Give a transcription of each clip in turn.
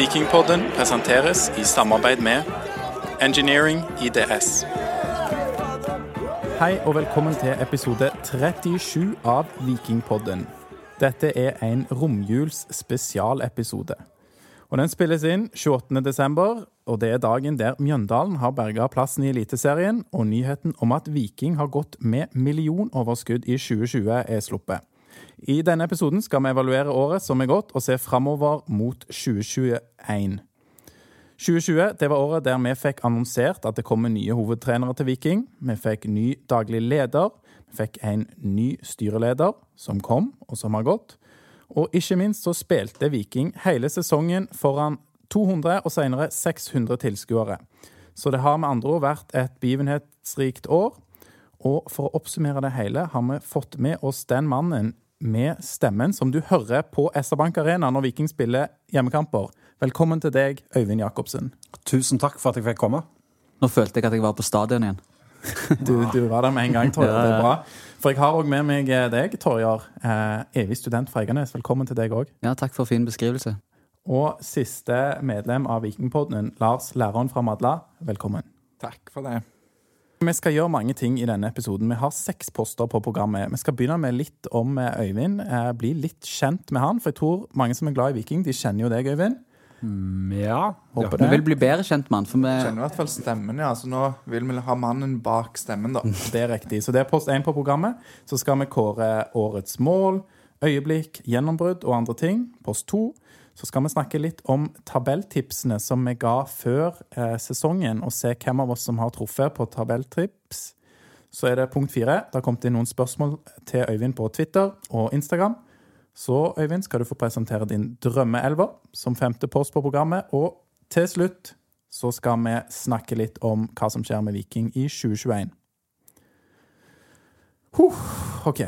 Vikingpodden presenteres i samarbeid med Engineering IDS. Hei og velkommen til episode 37 av Vikingpodden. Dette er en romjuls spesialepisode. Og Den spilles inn 28.12., og det er dagen der Mjøndalen har berga plassen i Eliteserien, og nyheten om at Viking har gått med millionoverskudd i 2020 er sluppet. I denne episoden skal vi evaluere året som er gått, og se framover mot 2021. 2020 det var året der vi fikk annonsert at det kommer nye hovedtrenere til Viking. Vi fikk ny daglig leder. Vi fikk en ny styreleder, som kom, og som har gått. Og ikke minst så spilte Viking hele sesongen foran 200 og senere 600 tilskuere. Så det har med andre ord vært et begivenhetsrikt år. Og for å oppsummere det hele har vi fått med oss den mannen med stemmen som du hører på SR Bank Arena når Viking spiller hjemmekamper. Velkommen til deg, Øyvind Jacobsen. Tusen takk for at jeg fikk komme. Nå følte jeg at jeg var på stadion igjen. Du, du var der med en gang, Torjar. Det er bra. For jeg har òg med meg deg, Torjar. Eh, evig student fra Eiganes. Velkommen til deg òg. Ja, takk for fin beskrivelse. Og siste medlem av Vikingpodden, Lars Læreren fra Madla. Velkommen. Takk for det. Vi skal gjøre mange ting i denne episoden. Vi har seks poster på programmet. Vi skal begynne med litt om Øyvind. Eh, bli litt kjent med han, for jeg tror mange som er glad i Viking, de kjenner jo deg, Øyvind. Mm, ja. Håper Vi det. vil bli bedre kjent med han, for vi Kjenner i hvert fall stemmen, ja. Så nå vil vi ha mannen bak stemmen, da. Det er riktig. Så det er post én på programmet. Så skal vi kåre årets mål, øyeblikk, gjennombrudd og andre ting. Post to. Så skal vi snakke litt om tabelltipsene som vi ga før eh, sesongen, og se hvem av oss som har truffet på tabelltips. Så er det punkt fire. Det har kommet inn noen spørsmål til Øyvind på Twitter og Instagram. Så Øyvind, skal du få presentere din drømmeelver som femte post på programmet. Og til slutt så skal vi snakke litt om hva som skjer med Viking i 2021. Huh, OK,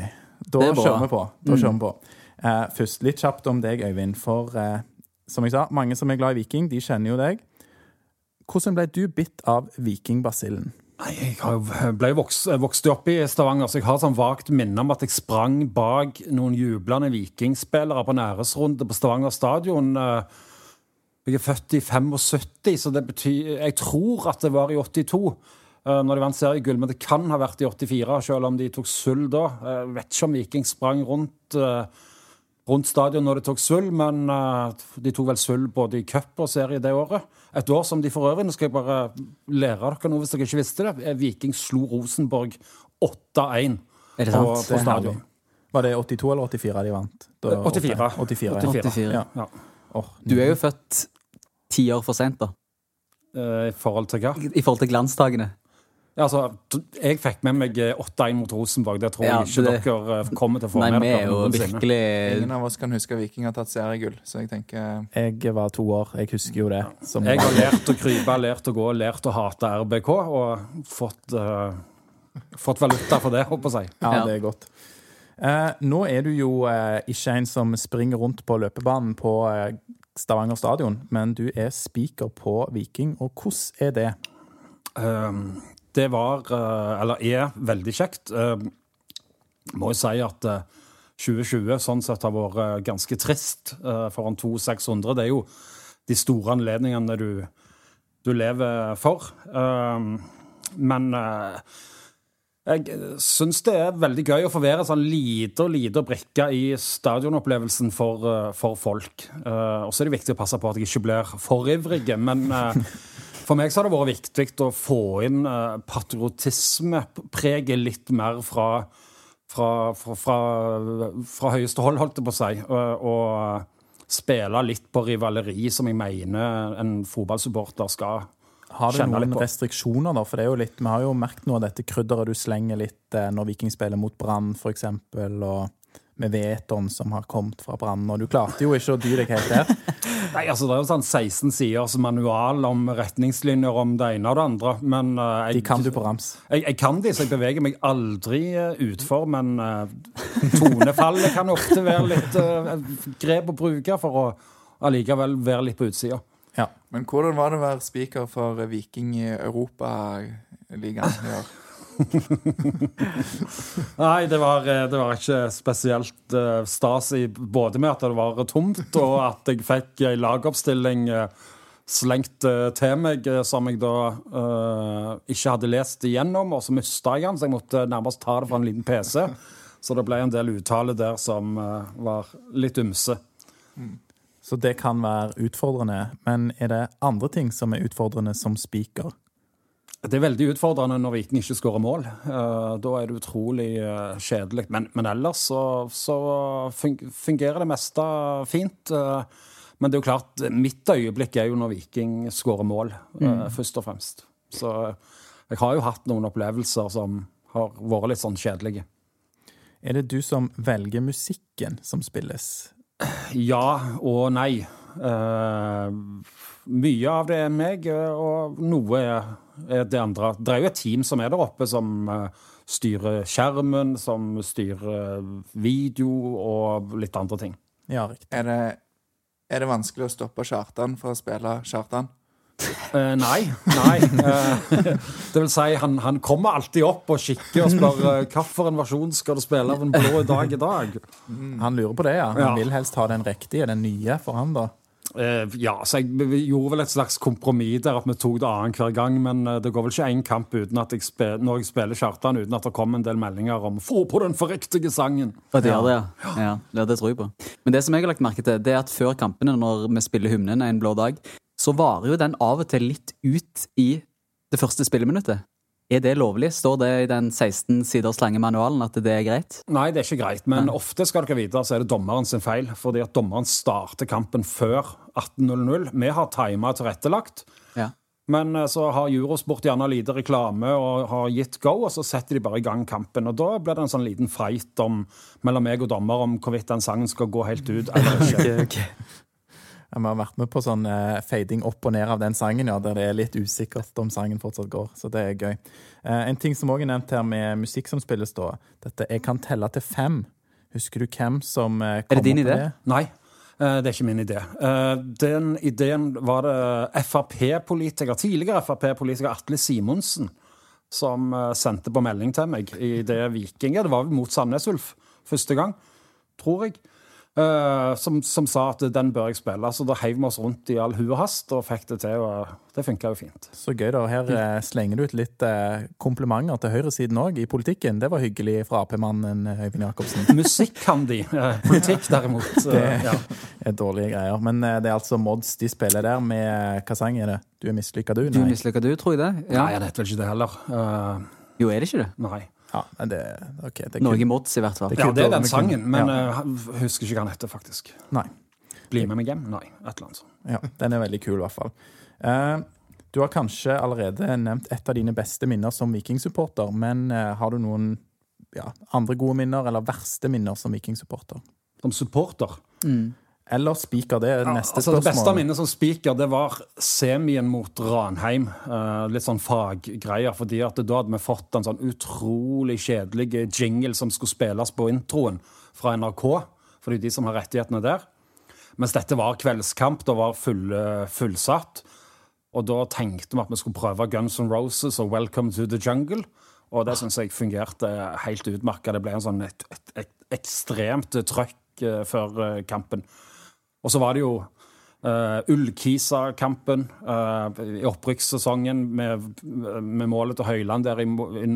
da er kjører vi på. Da kjører vi på. Eh, først litt kjapt om deg, Øyvind. For eh, som jeg sa, mange som er glad i Viking, de kjenner jo deg. Hvordan ble du bitt av vikingbasillen? Jeg har ble vokst, vokst opp i Stavanger, så jeg har sånn vagt minne om at jeg sprang bak noen jublende vikingspillere på næresrunde på Stavanger stadion. Eh, Jeg er født i 75, så det betyr Jeg tror at det var i 82. eh, Når de vant seriegull, men det kan ha vært i 84, selv om de tok sølv da. Jeg vet ikke om Viking sprang rundt eh, rundt stadion når de tok sølv, men eh, de tok vel sølv både i cup og serie det året. Et år som de for øvrig, nå skal jeg bare lære dere noe hvis dere ikke visste det, Viking slo Rosenborg 8-1 Er på, på stadion. Var det 82 eller 84 de vant? Da- 84. 84, 84, 84. Ja. Ja. Oh, Du er jo født ti år for sent, da. Eh, I forhold til hva? I forhold til glansdagene. Ja, altså, jeg fikk med meg eh, 8-1 mot Rosenborg. Det tror Ja, jeg ikke det- dere eh, kommer til å få Nei, med dere er virkelig Ingen av oss kan huske Viking har tatt seriegull, så jeg tenker Jeg var to år, jeg husker jo det. Som, Jeg har lært å krype, lært å gå, lært å hate RBK, og fått, uh, fått valuta for det, håper jeg. Ja, Ja. det er godt. Uh, nå er du jo uh, ikke en som springer rundt på løpebanen på eh, Stavanger stadion, men du er speaker på Viking, og hvordan er det? Um, det var, eh, eller er, veldig kjekt. Um, må jo si at eh, 2020 sånn sett har vært eh, ganske trist foran 2600. Det er jo de store anledningene du, du lever for. Men eh, jeg syns det er veldig gøy å få være en sånn lite og lite brikke i stadionopplevelsen for, eh, for folk. Eh, og så er det viktig å passe på at jeg ikke blir for ivrig, men eh, for meg så har det vært viktig å få inn uh, patriotismepreget litt mer fra, fra, fra, fra, fra høyeste hold, holdt jeg på å si. Og, og spille litt på rivaleri som jeg mener en fotballsupporter skal Har du noen restriksjoner, da? For det er jo litt, vi har jo merket noe av dette krydderet du slenger litt eh, når Viking spiller mot Brann, eksempel, og med vetoen som har kommet fra brannen. og du klarte jo ikke å dy deg helt der. Nei, altså Det er jo sånn 16 siders manual om retningslinjer om det ene og det andre. Men Uh, jeg, De kan du på rams. Jeg, jeg kan de, så jeg beveger meg aldri eh, utfor. Men uh, tonefallet kan ofte være litt uh, grep å bruke for å allikevel være litt på utsida. Ja. Men hvordan var det å være speaker for Viking i Europaligaen i år? Nei, det var, eh, det var ikke spesielt eh, stas i både med at det var tomt, og at jeg fikk ei lagoppstilling eh, slengt til meg som jeg da uh, ikke hadde lest igjennom, og så mista jeg den, så jeg måtte nærmest ta det fra en liten PC. Så det ble en del uttale der som uh, var litt ymse. Så det kan være utfordrende. Men er det andre ting som er utfordrende som speaker? Det er veldig utfordrende når Viking ikke skårer mål. Eh, da er det utrolig eh, kjedelig. Men, men ellers så, så fungerer det meste fint. Eh, men det er jo klart, mitt øyeblikk er jo når Viking skårer mål, mm. først og fremst. Så jeg har jo hatt noen opplevelser som har vært litt sånn kjedelige. Er det du som velger musikken som spilles? Ja og nei. Eh, mye av det er meg, eh, og noe er, det andre. Det er jo et team som er der oppe, som eh, styrer skjermen, som styrer video og litt andre ting. Ja, riktig. Er det, er det vanskelig å stoppe Kjartan for å spille Kjartan? Uh, nei. nei. Uh, det vil si, han, han kommer alltid opp og kikker og spør eh, hvilken versjon skal du spille av en blå i dag i dag. Han lurer på det, ja. Han Ja. vil helst ha den riktige, den nye, for han, da. Eh, ja, så jeg gjorde vel et slags kompromiss der at vi tok det annenhver gang, men eh, det går vel ikke én kamp uten at jeg spil, når jeg spiller Kjartan, uten at det kommer en del meldinger om 'få på den forriktige sangen'. Det gjør det, ja. ja. ja. Det tror jeg på. Men det som jeg har lagt merke til, det er at før kampene, når vi spiller hymnen en blå dag, så varer jo den av og til litt ut i det første spilleminuttet. Er det lovlig? Står det i den 16 siders lange manualen at det er greit? Nei, det er ikke greit, men ofte skal dere vite så er det dommeren sin feil, fordi at dommeren starter kampen før 18.00. Vi har tima tilrettelagt. Ja. Men eh, så har Eurosport gjerne lite reklame og har gitt go, og så setter de bare i gang kampen. Og da blir det en sånn liten fight om, mellom meg og dommer om hvorvidt den sangen skal gå helt ut eller ikke. Ja, Vi har vært med på sånn eh, fading opp og ned av den sangen, ja, der det er litt usikkert om sangen fortsatt går. Så det er gøy. Eh, en ting som òg er nevnt her med musikk som spilles da, dette 'Jeg kan telle til fem'. Husker du hvem som eh, kom det Er det din idé? det? Nei, eh, det er ikke min idé. Eh, Den ideen var det Frp-politiker, tidligere Frp-politiker Atle Simonsen som eh, sendte på melding til meg i det Viking Det var vel mot Sandnes Ulf første gang, tror jeg. Eh, som, som sa at den bør jeg spille. Så da heiv vi oss rundt i all hu og hast og fikk det til. og Det funka jo fint. Så gøy, da. Her eh, slenger du ut litt eh, komplimenter til høyresiden òg, i politikken. Det var hyggelig fra Ap-mannen Øyvind Jacobsen. Musikk kan de. eh, Politikk, derimot. ja. Det er dårlige greier. Men det er altså Mods de spiller der med Hva sang er det? Du er mislykka, du? Du er mislykka, du, tror jeg det? Ja. Nei, jeg vet vel ikke det heller. Jo, er det ikke det? nei. Ja, men det, okay, det er Noe mods, i hvert fall. Det Ja, det er den sangen, men Ja. uh, husker ikke hva den heter, faktisk. Nei. Bli med meg hjem? Nei, et eller annet sånt. Ja, den er veldig kul, i hvert fall. Uh, du har kanskje allerede nevnt et av dine beste minner som vikingsupporter, men uh, har du noen ja, andre gode minner, eller verste minner som vikingsupporter? Som supporter. Eller spiker, det er neste altså, det beste minnet som spiker, det var semien mot Ranheim. Uh, litt sånn faggreier, fordi at da hadde vi fått en sånn utrolig kjedelig jingle som skulle spilles på introen fra NRK, for det er jo de som har rettighetene der. Mens dette var kveldskamp, det var full, fullsatt. Og da tenkte vi at vi skulle prøve Guns N' Roses og Welcome to the Jungle. Og det syns jeg fungerte helt utmerka. Det ble en sånn et, et, et ekstremt trøkk eh, før eh, kampen. Og så var det jo uh, Ullkisa-kampen uh, i opprykkssesongen med, med målet til Høyland der i, i,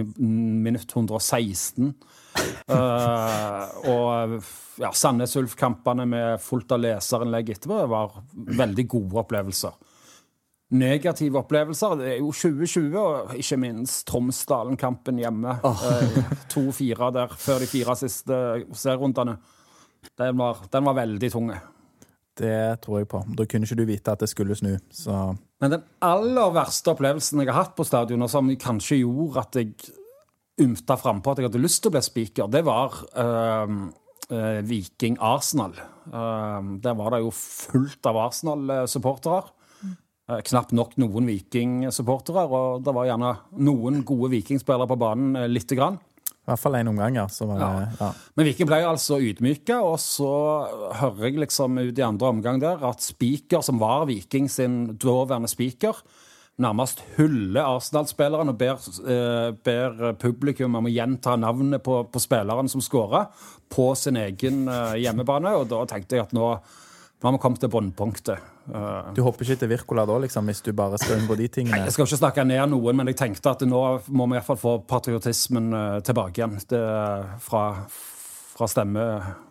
i minutt 116. Uh, og ja, Sandnes Ulf-kampene med fullt av leserinnlegg etterpå var veldig gode opplevelser. Negative opplevelser det er jo 2020, og ikke minst Tromsdalen-kampen hjemme. Eh, 2-4 der før de fire siste serierundene. Den var, den var veldig tung. Det tror jeg på. Da kunne ikke du vite at det skulle snu, så Men den aller verste opplevelsen jeg har hatt på stadion, og som kanskje gjorde at jeg ymta frampå at jeg hadde lyst til å bli speaker, det var øh, øh, Viking Arsenal. Uh, der var det jo fullt av Arsenal-supportere. Eh, knapt nok noen Viking-supportere, og det var gjerne noen gode Viking-spillere på banen eh, lite grann. I hvert fall en omgang, ja. Så var det, ja. Men Viking ble altså ydmyka, og så hører jeg liksom ut i andre omgang der at Spiker, som var Viking sin daværende spiker, nærmest hyller Arsenal-spilleren og ber, eh, ber publikum om å gjenta navnet på, på spilleren som skåra, på sin egen eh, hjemmebane. Og da tenkte jeg at nå, nå har vi kommet til bunnpunktet. Eh, Du hopper ikke til Wirkola da, liksom, hvis du bare skal unngå de tingene? jeg skal ikke snakke ned noen, men jeg tenkte at nå må vi i hvert fall få patriotismen eh, tilbake igjen. Det, fra, fra stemme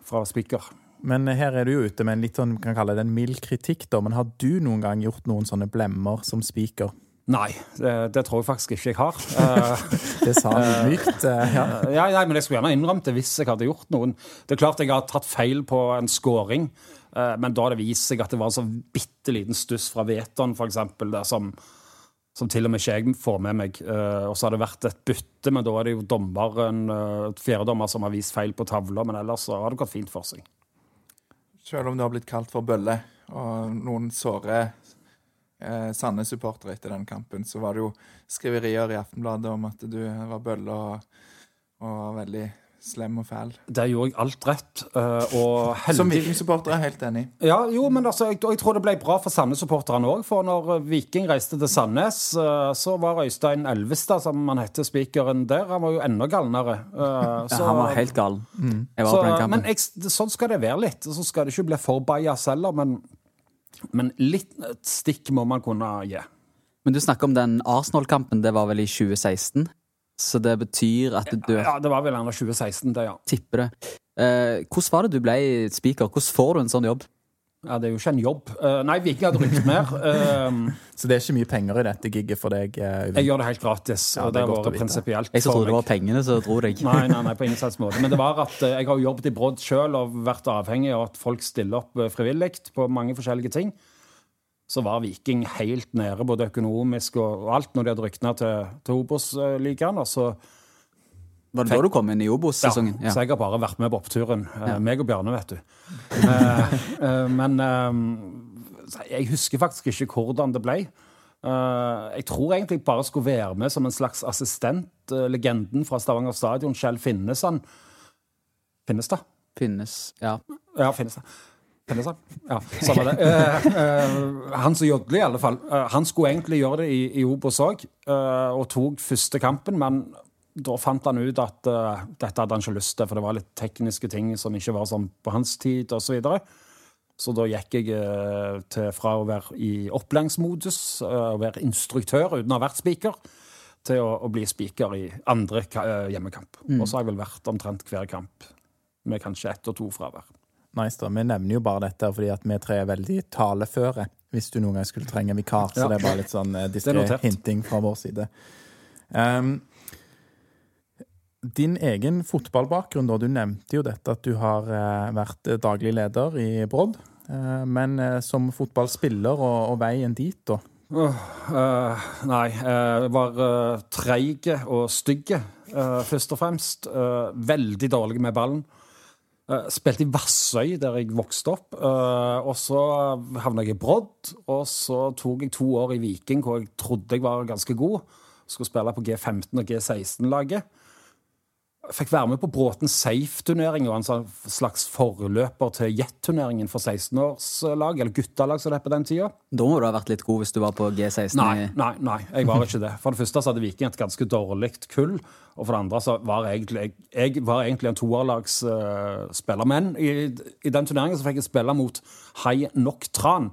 fra speaker. Men her er du jo ute med en litt sånn, kan kalle det en mild kritikk, da. Men har du noen gang gjort noen sånne blemmer som spiker? Nei, det, det tror jeg faktisk ikke jeg har. Eh, Det sa han mykt. Ja. ja, nei, men jeg skulle gjerne innrømt det hvis jeg hadde gjort noen. Det er klart jeg har tatt feil på en scoring, men da det viser seg at det var en sånn bitte liten stuss fra Veton, eksempel, som, som til og med ikke jeg får med meg. Eh, og så har det vært et bytte, men da er det jo dommeren, eh, fjerdedommer som har vist feil på tavla, men ellers har det gått fint for seg. Selv om du har blitt kalt for bølle, og noen såre eh, Sandnes-supportere etter den kampen, så var det jo skriverier i Aftenbladet om at du var bølle og, og var veldig slem og fæl. Der gjorde jeg alt rett, eh, og Som. Viking-supporter er jeg helt enig. Ja, jo, men altså, jeg, jeg tror det ble bra for Sandnes-supporterne òg. For når eh, Viking reiste til Sandnes, eh, så var Øystein Elvestad, som han heter, spikeren der, han var jo enda galnere. Så, Ja, han var helt gal. Jeg var så, på den kampen. men jeg, sånn skal det være litt. Så skal det ikke bli for bajas heller, men, men litt et stikk må man kunne gi. Men du snakker om den Arsenal-kampen, det var vel i 2016? Så det betyr at du Ja, det var vel gjerne 2016, det, ja. tipper det. Eh, hvordan var det du ble speaker? Hvordan får du en sånn jobb? ja. Det er jo ikke en jobb. Uh, nei, Viking hadde rykt mer. Eh, Så det er ikke mye penger i dette gigget for deg? Uh, jeg gjør det helt gratis, Ja, og det det har vært prinsipielt. Jeg trodde det var pengene som dro deg. Nei, nei, nei, på ingen slags måte. Men det var at jeg har jobbet i Brodd sjøl og vært avhengig av at folk stiller opp frivillig på mange forskjellige ting. Så var Viking helt nede, både økonomisk og, og alt, når de hadde rykna til, til Obos-ligaen. Og så Var det da du kom inn i ja, Obos-sesongen? Så jeg har bare vært med på oppturen. Eh, Meg og Bjarne, vet du. Eh, eh, men jeg husker faktisk ikke hvordan det ble. Jeg tror egentlig jeg bare skulle være med som en slags assistent. Legenden fra Stavanger stadion, Kjell Finnesand. Finnes det? Finnes, ja. Ja, finnes det. Finnes? Ja, samme det. Eh, eh, han som jodler, i alle fall. eh, han skulle egentlig gjøre det i, i Obos òg, og tok første kampen, men da fant han ut at eh, dette hadde han ikke lyst til, for det var litt tekniske ting som ikke var sånn på hans tid, osv. Så, videre. så da gikk jeg eh, til, fra å være i opplæringsmodus, å være instruktør uten å ha vært spiker, til å, å bli spiker i andre ka- eh, hjemmekamp. Og så har jeg vel vært omtrent hver kamp, med kanskje ett og to fravær. Nice da, Vi nevner jo bare dette fordi at vi tre er veldig taleføre. Hvis du noen gang skulle trenge en vikar. Så Ja. det er bare litt sånn eh, diskré hinting fra vår side. Um, din egen fotballbakgrunn, da. Du nevnte jo dette at du har eh, vært eh, daglig leder i Brodd. Men som fotballspiller og, og veien dit, da? Uh, uh, nei, jeg var uh, treige og stygge, eh, først og fremst. Veldig dårlig med ballen. Eh, spilte i Vassøy, der jeg vokste opp. Eh, og så havna jeg i Brodd, og så tok jeg to år i Viking, hvor jeg trodde jeg var ganske god. Skulle spille på G15 og G16-laget. Fikk være med på Bråten Safe-turnering, og en slags forløper til Jet-turneringen for 16-årslag, eller guttelag som det het på den tida. Da må du ha vært litt god hvis du var på G16. Nei, nei, nei, jeg var ikke det. For det første så hadde Viking et ganske dårlig kull. Og for det andre så var jeg egentlig, jeg, jeg var egentlig en toerlagsspiller. Men i, i den turneringen så fikk jeg spille mot Hai Nok Tran.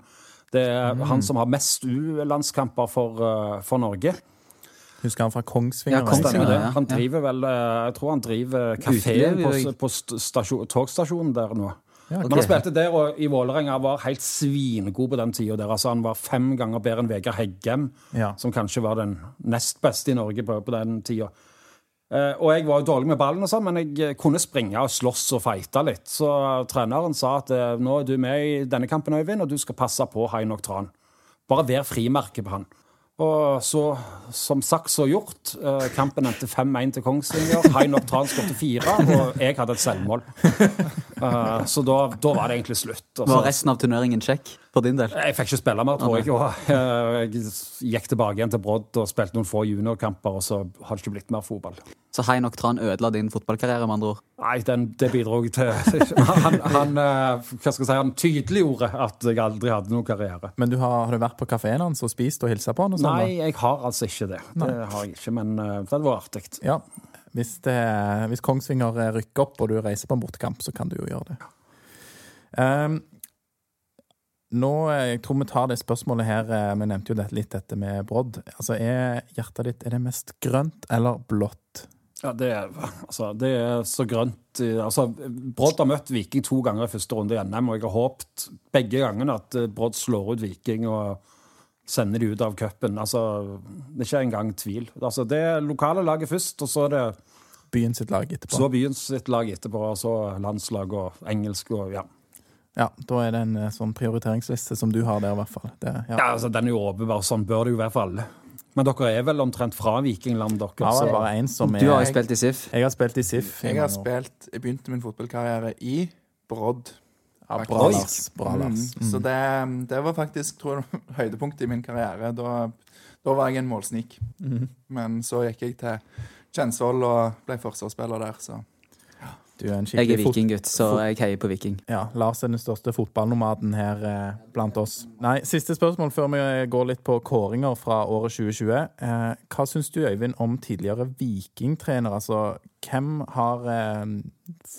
Det er han som har mest U-landskamper for, uh, for Norge. Husker han fra Kongsvinger? Ja, Kongsvinger, ja, Han driver vel eh, Jeg tror han driver kafé på, på stasjon, togstasjonen der nå. Ja, Men han spilte der og i Vålerenga var helt svingod på den tida. Der. Altså, han var fem ganger bedre enn Vegard Heggem, Ja. som kanskje var den nest beste i Norge på, på den tida. Eh, og jeg var jo dårlig med ballen, og sånn, men jeg eh, kunne springe og slåss og fighte litt. Så treneren sa at eh, nå er du med i denne kampen, Øyvind, og du skal passe på Hainok Tran. Bare vær frimerke på han. Og så, som sagt så gjort, eh, kampen endte 5-1 til Kongsvinger. Hainok Tran skåret fire, og jeg hadde et selvmål. Eh, så da, da var det egentlig slutt. Og Var resten av turneringen kjekk for din del? jeg fikk ikke spille mer, tror jeg. Og eh, jeg gikk tilbake igjen til Brodd og spilte noen få juniorkamper, og så har det ikke blitt mer fotball. Så Heinok Tran ødela din fotballkarriere, med andre ord? Nei, den, det bidro til Han, han, eh, hva skal jeg si, han tydeliggjorde at jeg aldri hadde noen karriere. Men du har, har du vært på kafeen hans og spist og hilsa på han? og sånn? Nei, jeg har altså ikke det. Det har jeg ikke, men det det var artig. Ja. Hvis, det, hvis Kongsvinger rykker opp og du reiser på en bortekamp, så kan du jo gjøre det. Um, nå, Jeg tror vi tar det spørsmålet her. eh, Vi nevnte jo det, litt dette med brodd. Altså, Er hjertet ditt er det mest grønt eller blått? Ja, det, er, altså, det er så grønt altså, Brodd har møtt Viking to ganger i første runde i NM, og jeg har håpet begge gangene at eh, Brodd slår ut Viking og sender de ut av cupen. Altså, det er ikke engang tvil. Altså, det er lokale laget først, og så er det Byen sitt lag etterpå. så byen sitt lag etterpå, og så landslag og engelsk og ja. Ja, Da er det en eh, sånn prioriteringsliste som du har der, i hvert fall. Det, ja. ja altså, den er jo åpenbar. Sånn bør det jo i hvert fall. Men dere er vel omtrent fra Vikingland, dere? Ja, det er bare en som er Du har jo spilt i SIF. Jeg har spilt i SIF. Jeg har spilt Jeg begynte min fotballkarriere i Brodd. Ja, bra, Lars. Bra, Lars. Mm, så det, det var faktisk tror jeg, høydepunktet i min karriere. Da, da var jeg en målsnik. Mm. Men så gikk jeg til Kjensvoll og ble forsvarsspiller der, så Du er en Jeg er vikinggutt, så jeg heier på Viking. Ja, Lars er den største fotballnomaden her eh, blant oss. Nei, Siste spørsmål før vi går litt på kåringer fra året 2020. Eh, hva syns du, Øyvind, om tidligere vikingtrener? Altså, hvem har eh,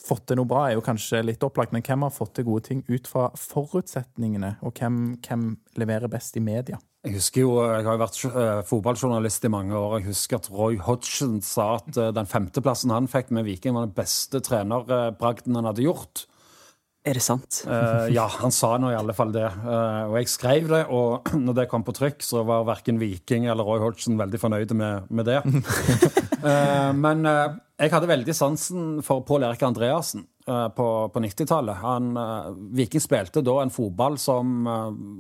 fått til noe bra, er jo kanskje litt opplagt, men hvem har fått til gode ting ut fra forutsetningene? Og hvem, hvem leverer best i media? Jeg husker jo, jeg har jo vært eh, fotballjournalist i mange år. Jeg husker at Roy Hodgson sa at eh, den femteplassen han fikk med Viking, var den beste trenerbragden han hadde gjort. Er det sant? uh, ja, han sa nå i alle fall det. Uh, og jeg skrev det, og når det kom på trykk, så var verken Viking eller Roy Hodgson veldig fornøyde med, med det. uh, men jeg hadde veldig sansen for Pål Erik Andreassen på, på 90-tallet. Han, eh, Viking spilte da en fotball som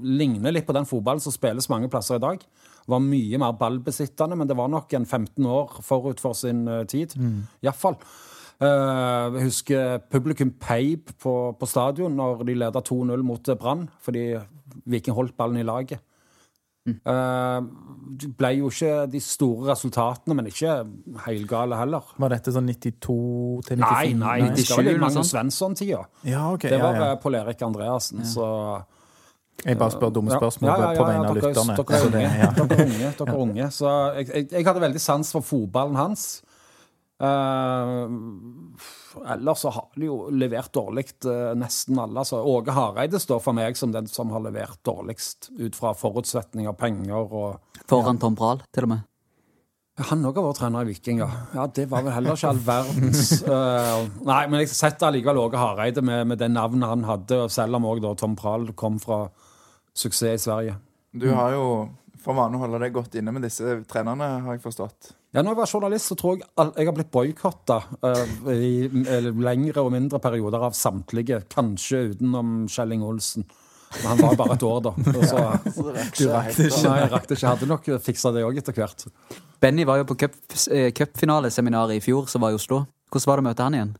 ligner litt på den fotballen som spilles mange plasser i dag. Var mye mer ballbesittende, men det var nok en 15 år forut for sin tid. tid. Iallfall. Uh, jeg husker publikum peip på, på stadion når de leda 2-0 mot Brann, fordi Viking holdt ballen i laget. Eh, det ble jo ikke de store resultatene, men ikke heilgale heller. Var dette sånn 92 til 94? Nei, nei, det 97 skal vel i Magnus. Svensson-tida. Ja, okay, Det var ja. ja. Pål Erik Andreassen, så Jeg bare spør dumme Ja. spørsmål Ja, ja, ja, på vegne av lytterne. Dere er unge. Dere er unge, dere er unge. Så jeg, jeg, jeg hadde veldig sans for fotballen hans. Eh, ellers så har de jo levert dårlig, uh, nesten alle. Altså, Åge Hareide står for meg som den som har levert dårligst, ut fra forutsetninger, penger og Foran Tom Prahl, til og med. Han òg har vært trener i Viking, ja. ja. Det var vel heller ikke all verdens uh, Nei, men jeg setter allikevel Åge Hareide med, med det navnet han hadde, selv om òg Tom Prahl kom fra suksess i Sverige. Du har jo for vane å holde deg godt inne med disse trenerne, har jeg forstått. Ja, når jeg var journalist, så tror jeg jeg har blitt boikotta i eh, lengre og mindre perioder av samtlige. Kanskje utenom Kjelling Olsen. Men han var bare et år, da. Og så, Du rakk det ikke. nei, jeg rakk det ikke. Hadde nok fiksa det òg etter hvert. Benny var jo på eh, cupfinaleseminaret i fjor, som var i Oslo. Hvordan var det å møte han igjen?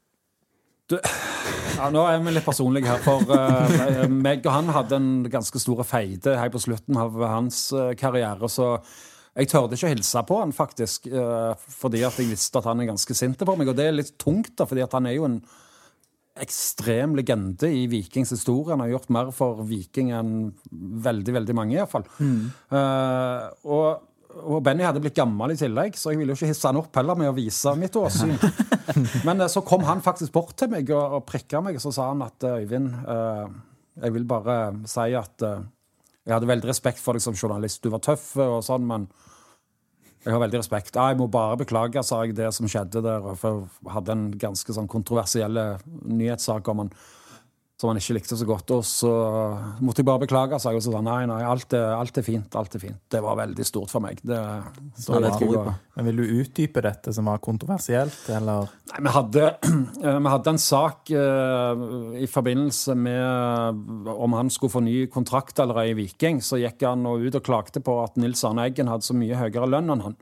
Ja, nå er vi litt personlige her, for uh, meg og han hadde en ganske stor feide her på slutten av hans karriere, så jeg tørde ikke å hilse på han, faktisk, eh, fordi at jeg visste at han er ganske sint på meg. Og det er litt tungt, da, fordi at han er jo en ekstrem legende i Vikings historie. Han har gjort mer for Viking enn veldig, veldig mange, iallfall. Uh, og og Benny hadde blitt gammel i tillegg, så jeg ville jo ikke hisse han opp heller med å vise mitt åsyn. Men eh, så kom han faktisk bort til meg og, og prikka meg, og så sa han at Øyvind, jeg vil bare si at jeg hadde veldig respekt for deg som journalist. Du var tøff og sånn, men jeg har veldig respekt. Ja, jeg må bare beklage, sa jeg, det som skjedde der. For jeg hadde en ganske sånn kontroversiell nyhetssak om han som han ikke likte så godt. Og så måtte jeg bare beklage, sa jeg. Og så sa nei, nei, alt er, alt er fint. alt er fint. Det var veldig stort for meg. Det, Så Ja, det på. Men vil du utdype dette som var kontroversielt, eller? Nei, vi hadde, eh, vi hadde en sak uh, i forbindelse med om han skulle få ny kontrakt eller ei i Viking. Så gikk han og ut og klagde på at Nils Arne Eggen hadde så mye høyere lønn enn han.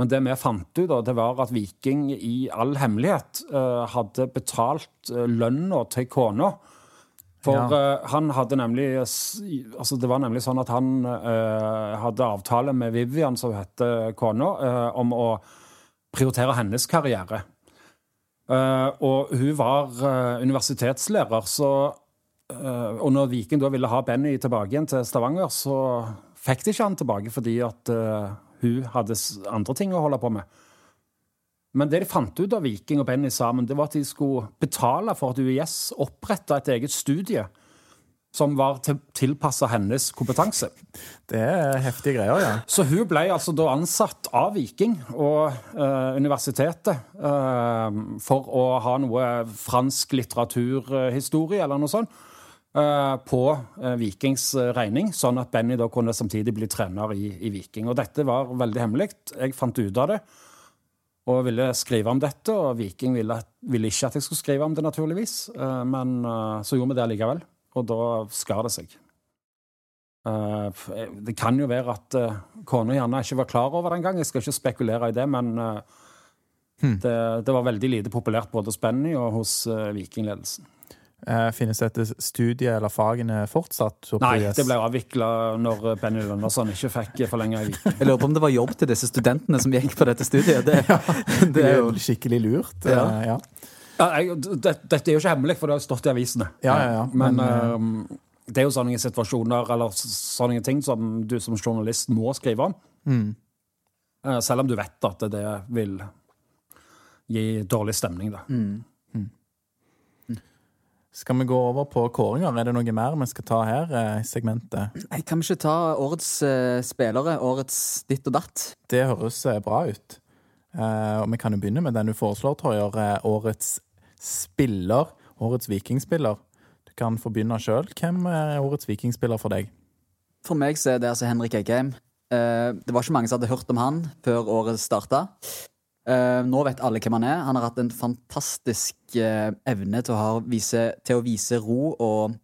Men det vi fant ut, da, det var at Viking i all hemmelighet uh, hadde betalt uh, lønna til kona. For Ja. uh, han hadde nemlig altså Det var nemlig sånn at han uh, hadde avtale med Vivian, som heter kona, uh, om å prioritere hennes karriere. Og hun var universitetslærer, så Og når Viking da ville ha Benny tilbake igjen til Stavanger, så fikk de ikke han tilbake fordi at hun hadde andre ting å holde på med. Men det de fant ut av Viking og Benny sammen, det var at de skulle betale for at UiS oppretta et eget studie som var til, tilpassa hennes kompetanse. Det er heftige greier, ja. Så hun ble altså da ansatt av Viking og eh, universitetet eh, for å ha noe fransk litteraturhistorie eller noe sånt eh, på eh, Vikings eh, regning, sånn at Benny da kunne samtidig bli trener i, i Viking. Og dette var veldig hemmelig. Jeg fant ut av det og ville skrive om dette, og Viking ville, ville ikke at jeg skulle skrive om det, naturligvis. Eh, men eh, så gjorde vi det likevel, og da skar det seg. Eh, det kan jo være at kona gjerne ikke var klar over det engang. Jeg skal ikke spekulere i det, men eh, det, det var veldig lite populært både hos Benny og hos Vikingledelsen. Eh, finnes dette studiet eller fagene fortsatt? Nei, det ble avvikla når eh, Benny Lønnersson ikke fikk forlenga i Viken. Jeg lurer på om det var jobb til disse studentene som gikk på dette studiet. Det, Det er jo skikkelig lurt. Ja. eh, ja. Ja, jeg, det, dette er jo ikke hemmelig, for det har stått i avisene. Ja, ja, ja. Men, Men, uh, det er jo sånne situasjoner eller sånne ting som du som journalist må skrive om. Mm. Eh, selv om du vet at det vil gi dårlig stemning, da. Skal vi gå over på kåringer? Er det noe mer vi skal ta her eh, i segmentet? Nei, kan vi ikke ta årets uh, spillere? Årets ditt og datt? Det høres uh, bra ut. Uh, og vi kan jo begynne med den du foreslår, Torjer. Årets spiller. Årets vikingspiller. Du kan få begynne sjøl. Hvem er årets vikingspiller for deg? For meg så er det altså Henrik Eggheim. Det var ikke mange som hadde hørt om han før året starta. Eh, nå vet alle hvem han er. Han har hatt en fantastisk uh, evne til å, ha, vise, til å vise ro og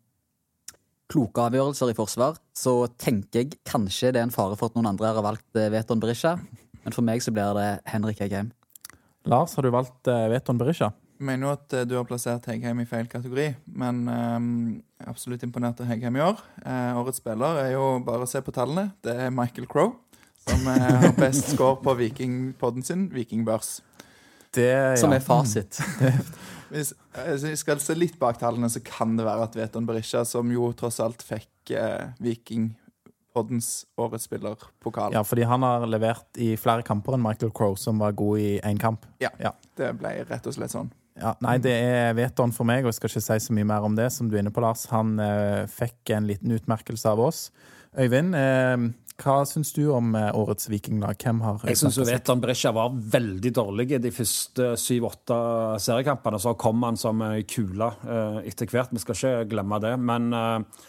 kloke avgjørelser i forsvar. Så tenker jeg kanskje det er en fare for at noen andre har valgt uh, Veton Berisha. Men for meg så blir det Henrik Eggheim. Lars, har du valgt Veton Berisha? Jeg mener jo at du har plassert Heggheim i feil kategori, men er absolutt imponert av Heggheim i år. Årets spiller er jo bare å se på tallene. Det er Michael Crow, som eh, har best score på Vikingpodden sin, Vikingbørs. Det, Som ja. er fasit. Hvis altså, jeg skal se litt bak tallene, så kan det være at Veton Berisha, som jo tross alt fikk eh, Vikingpoddens årets spiller-pokal. ja, fordi han har levert i flere kamper enn Michael Crow, som var god i én kamp. Ja, Det ble rett og slett sånn. Ja, nei, det er Veton for meg, og jeg skal ikke si så mye mer om det. som du er inne på, Lars. Han eh, fikk en liten utmerkelse av oss. Øyvind, eh, hva syns du om eh, årets vikinglag? Hvem har Jeg syns Vetan Brescia var veldig dårlig i de første syv-åtte seriekampene. Så kom han som kule eh, etter hvert. Vi skal ikke glemme det. Men, eh,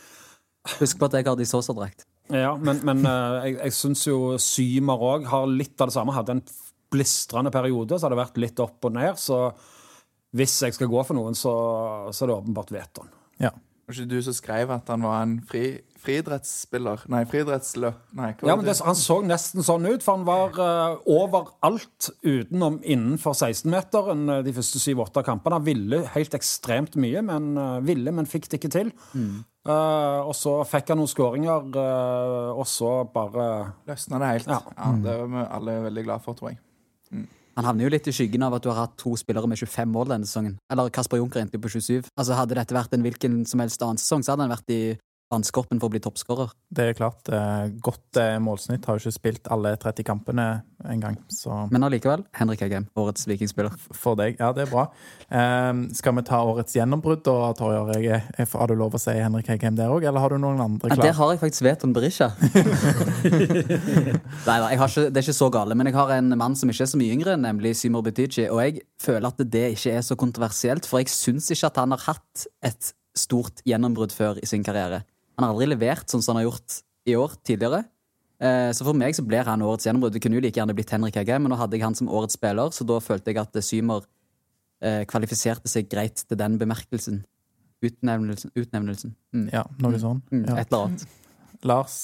Husk på at jeg har de Sosa-drakt. ja, men, men jeg, jeg syns jo Symer òg har litt av det samme. Hadde en blistrende periode, så har det vært litt opp og ned. Så hvis jeg skal gå for noen, så, så er det åpenbart Veton. Ja. Var ikke du som skrev at han var en fri, friidrettsspiller? Nei, friidrettsløp... Nei, hva Ja, men det, Han så nesten sånn ut, for han var uh, overalt utenom innenfor 16-meteren eh, de første syv-åtte kampene. Han ville helt ekstremt mye, men uh, ville, men fikk det ikke til. Eh, og så fikk han noen skåringer, og så bare Løsna det helt. Ja. Ja. Det er vi alle veldig glad for, tror jeg. Han havner jo litt i skyggen av at du har hatt to spillere med 25 mål denne sesongen. Eller Kasper Junker endte jo på 27. Altså Hadde dette vært en hvilken som helst annen sesong, så hadde han vært i vannskorpen for å bli toppskårer. Det er klart. Eh, godt eh, målsnitt. Har jo ikke spilt alle 30 kampene engang. Så Men allikevel, Henrik Hegheim, årets vikingspiller. for deg, ja, det er bra. Eh, skal vi ta årets gjennombrudd, da, jeg- Har du lov å si Henrik Hegheim der òg, eller har du noen andre Ja, klar? der har jeg faktisk Veton Berisha. Nei da, jeg har ikke, det er ikke så gale. Men jeg har en mann som ikke er så mye yngre, nemlig Symor Butichi. Og jeg føler at det ikke er så kontroversielt, for jeg syns ikke at han har hatt et stort gjennombrudd før i sin karriere. Han har aldri levert sånn som han har gjort i år tidligere. Eh, Så for meg så blir han årets gjennombrudd. Det kunne jo like gjerne blitt Henrik Hegge, men nå hadde jeg han som årets spiller, så da følte jeg at Symer eh, kvalifiserte seg greit til den bemerkelsen. Utnevnelsen. utnevnelsen. Mm. Ja, noe sånn. Mm, Ja. Et eller annet. Lars?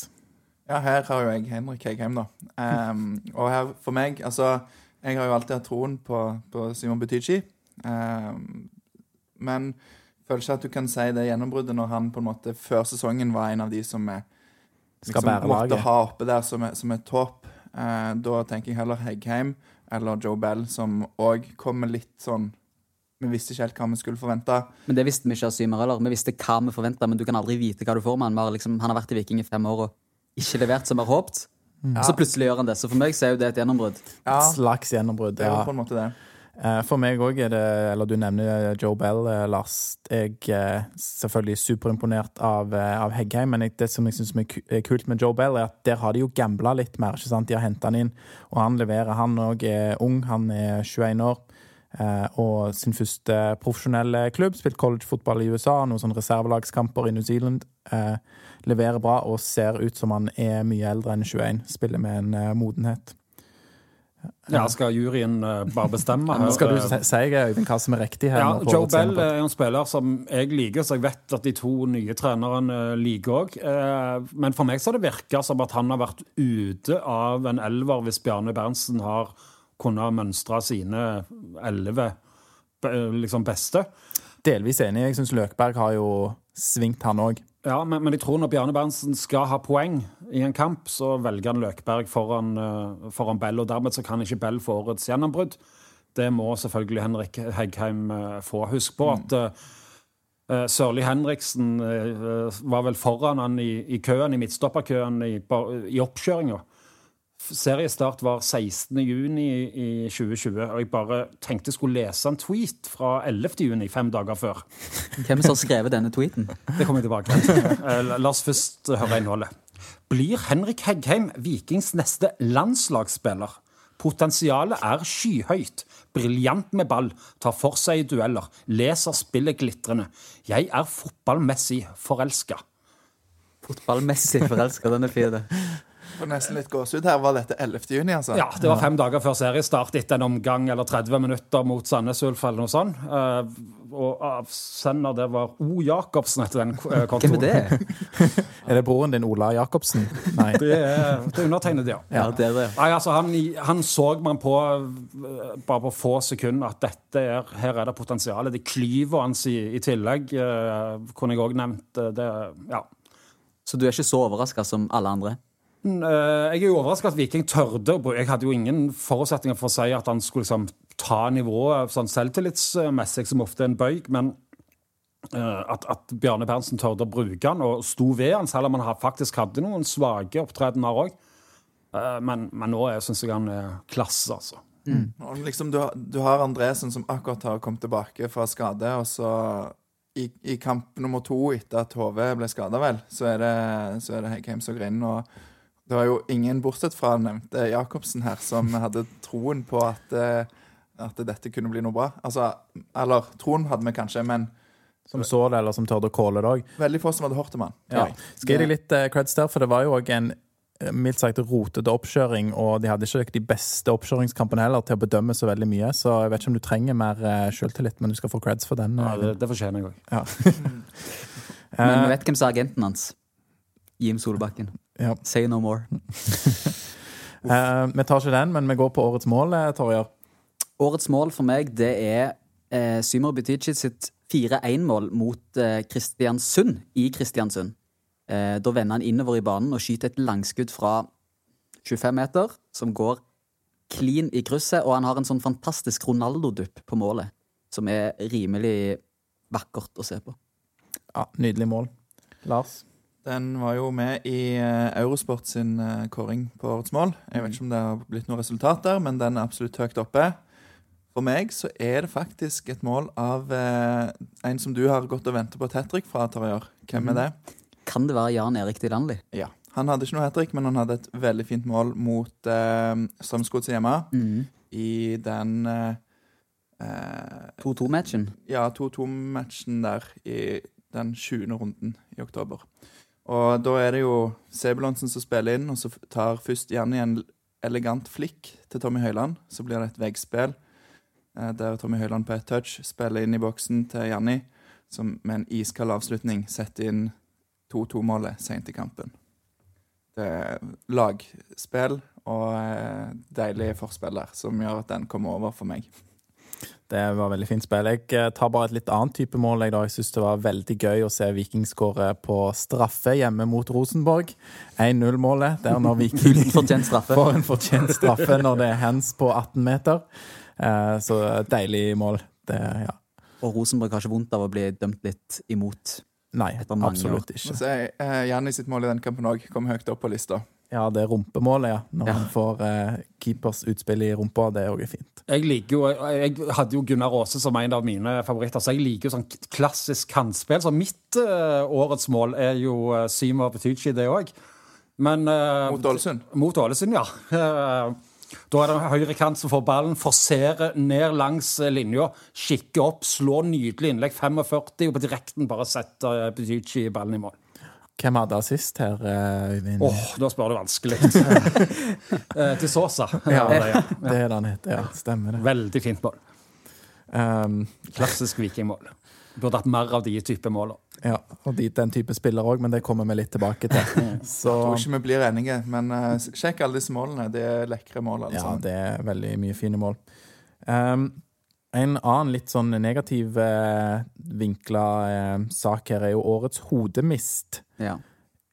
Ja, her har jo jeg Henrik Heggheim, da. Um, og her, for meg, altså Jeg har jo alltid hatt troen på, på Simon Butichi. Um, men føler ikke at du kan si det gjennombruddet når han på en måte før sesongen var en av de som er, Skal bære måtte ha oppe der som, er- som et topp. Eh, da tenker jeg heller Heggheim eller Joe Bell, som òg kommer litt sånn vi visste ikke helt hva vi skulle forvente. Men det visste vi ikke av Symer heller. Vi visste hva vi forventa, men du kan aldri vite hva du får med han. Har Liksom, han har vært i Viking i fem år og ikke levert som vi har håpet. Og så plutselig gjør han det. Så for meg så er jo det et gjennombrudd. Ja, Et slags gjennombrudd. det er jo Ja. på en måte det. Eh, For meg òg er det Eller du nevner Joe Bell, eh, Lars. Jeg er selvfølgelig superimponert av, eh, av Heggheim, men det som jeg syns er kult med Joe Bell, er at der har de jo gambla litt mer. ikke sant? De har henta han inn, og han leverer. Han òg er ung, han er 21 år. eh, Og sin første profesjonelle klubb, spilt collegefotball i USA, noen sånne reservelagskamper i New Zealand. eh, Leverer bra og ser ut som han er mye eldre enn 21. Spiller med en eh, modenhet. Ja, skal juryen eh, bare bestemme? her? Skal du Eh, si, si Øyvind, hva som er riktig her? Ja, Joe Bell er en spiller som jeg liker, så jeg vet at de to nye trenerne liker òg. Men for meg så har det virka som at han har vært ute av en elver hvis Bjarne Berntsen har kunnet mønstre sine elleve liksom beste. Delvis enig. Jeg syns Løkberg har jo svingt, han òg. Ja, men, men jeg tror når Bjarne Berntsen skal ha poeng i en kamp, så velger han Løkberg foran, eh, foran Bell, og dermed så kan ikke Bell få årets gjennombrudd. Det må selvfølgelig Henrik Heggheim eh, få. Husk på at mm. eh, Sørli Henriksen var vel foran han i, i køen, i midtstopperkøen i, i oppkjøringa. Seriestart var 16. juni i 2020, og jeg bare tenkte jeg skulle lese en tweet fra 11. juni, fem dager før. Hvem som har skrevet denne tweeten? Det kommer jeg tilbake til. Eh, La oss først høre innholdet. Blir Henrik Heggheim Vikings neste landslagsspiller? Potensialet er skyhøyt. Briljant med ball, tar for seg i dueller, leser spillet glitrende. Jeg er fotballmessig forelska. Fotballmessig forelska. Den er fin, det. Får nesten litt gåsehud her. Var dette 11. juni, altså? Ja, det var fem dager før seriestart etter en omgang eller 30 minutter mot Sandnes Ulf eller noe sånt. Eh, og avsender det var O. Jacobsen etter den eh, kontoen. Hvem er det? Er det broren din, Ola Jacobsen? Nei. Det er, det er undertegnet, ja. Ja, det er det. Nei, altså han, han så man på eh, bare på få sekunder at dette er, her er det potensial. Det klyver hans i, i tillegg, eh, kunne jeg òg nevnt. eh, Det, ja. Så du er ikke så overraska som alle andre? Mm, eh, Jeg er jo overraska at Viking tørde. Jeg hadde jo ingen forutsetninger for å si at han skulle liksom ta nivået sånn selvtillitsmessig, som ofte er en bøyg. Men eh, at, at Bjarne Berntsen tørde å bruke han og sto ved han, selv om han faktisk hadde noen svake opptredener òg. Men, men nå syns jeg han er klasse, altså. Og liksom, du, har- du har Andresen som akkurat har kommet tilbake fra skade, og så i, i kamp nummer to etter at HV ble skada, vel, så er det, så er det Heggheim som går inn. Og det var jo ingen, bortsett fra nevnte Jacobsen her, som hadde troen på at, eh, at dette kunne bli noe bra. Altså, eller troen hadde vi kanskje, men Som så det, eller som tørde å calle det òg. veldig få som hadde hørt om han. Ja. Skal jeg gi deg litt eh, creds der, for det var jo òg en eh, mildt sagt rotete oppkjøring, og de hadde ikke de beste oppkjøringskampene heller til å bedømme så veldig mye, så jeg vet ikke om du trenger mer uh, sjøltillit, men du skal få creds for den. Ja, det, det fortjener jeg òg. Men Eh, vi vet hvem som er agenten hans. Jim Solbakken. Ja. Say no more. uh, vi tar ikke den, men vi går på årets mål, eh, Torjer. Årets mål for meg, det er eh, Symer Butici sitt 4-1-mål mot eh, Kristiansund i Kristiansund. Eh, da vender han innover i banen og skyter et langskudd fra 25 meter, som går clean i krysset, og han har en sånn fantastisk Ronaldo-dupp på målet, som er rimelig vakkert å se på. Ja, nydelig mål. Lars? Den var jo med i eh, Eurosport sin eh, kåring på årets mål. Jeg vet ikke om det har blitt noe resultat der, men den er absolutt høyt oppe. For meg så er det faktisk et mål av eh, en som du har gått og ventet på et hat trick fra, Tarjei. Hvem er det? Kan det være Jan Erik Dylandli? Ja. Han hadde ikke noe hat trick, men han hadde et veldig fint mål mot eh, Strømsgodset hjemme i den eh, eh, 2-2-matchen. ja, 2-2-matchen der i den 20. runden i oktober. Og da er det jo Sebulonsen som spiller inn, og så tar først Janni en elegant flikk til Tommy Høiland. Så blir det et veggspill eh, der Tommy Høiland på ett touch spiller inn i boksen til Janni, som med en iskald avslutning setter inn 2-2-målet sent i kampen. Det er lagspill og eh, deilig forspill der, som gjør at den kommer over for meg. Det var veldig fint spill. Jeg eh, tar bare et litt annet type mål. Jeg, da. jeg syns det var veldig gøy å se Viking skåre på straffe hjemme mot Rosenborg. 1-0-målet. Det er når Viking Fortjent får en fortjent straffe når det er hands på 18 meter. Eh, Så deilig mål. Det, ja. og Rosenborg har ikke vondt av å bli dømt litt imot. Nei, absolutt Må ikke. si, eh, Janni sitt mål i den kampen òg kom høyt opp på lista. Ja, det rumpemålet, ja. Når Ja. han får eh, keepers utspill i rumpa, det er òg fint. Jeg liker jo, jeg hadde jo Gunnar Aase som en av mine favoritter, så jeg liker jo sånn klassisk kantspill. Så mitt eh, årets mål er jo uh, Sima Petucci, det òg. Men eh, Mot Ålesund. Mot Ålesund, ja. Eh, Da er det høyre kant som får ballen, forserer ned langs eh, linja, kikker opp, slår nydelig innlegg 45, og på direkten bare setter Petucci ballen i mål. Hvem hadde assist her, eh, Øyvind? Åh, da spør du vanskelig. Eh, Til Sosa. Ja, det, ja. Det er det han heter, ja. Stemmer det. Veldig fint mål. Um, Klassisk vikingmål. Burde hatt mer av de type måler. ja, og de, den type spiller òg, men det kommer vi litt tilbake til. Så Tror ikke vi blir enige, men uh, sjekk alle disse målene. Det er lekre mål, Altså. ja, det er veldig mye fine mål. Um, en annen litt sånn negativ eh, vinkla eh, sak her er jo årets hodemist. Ja.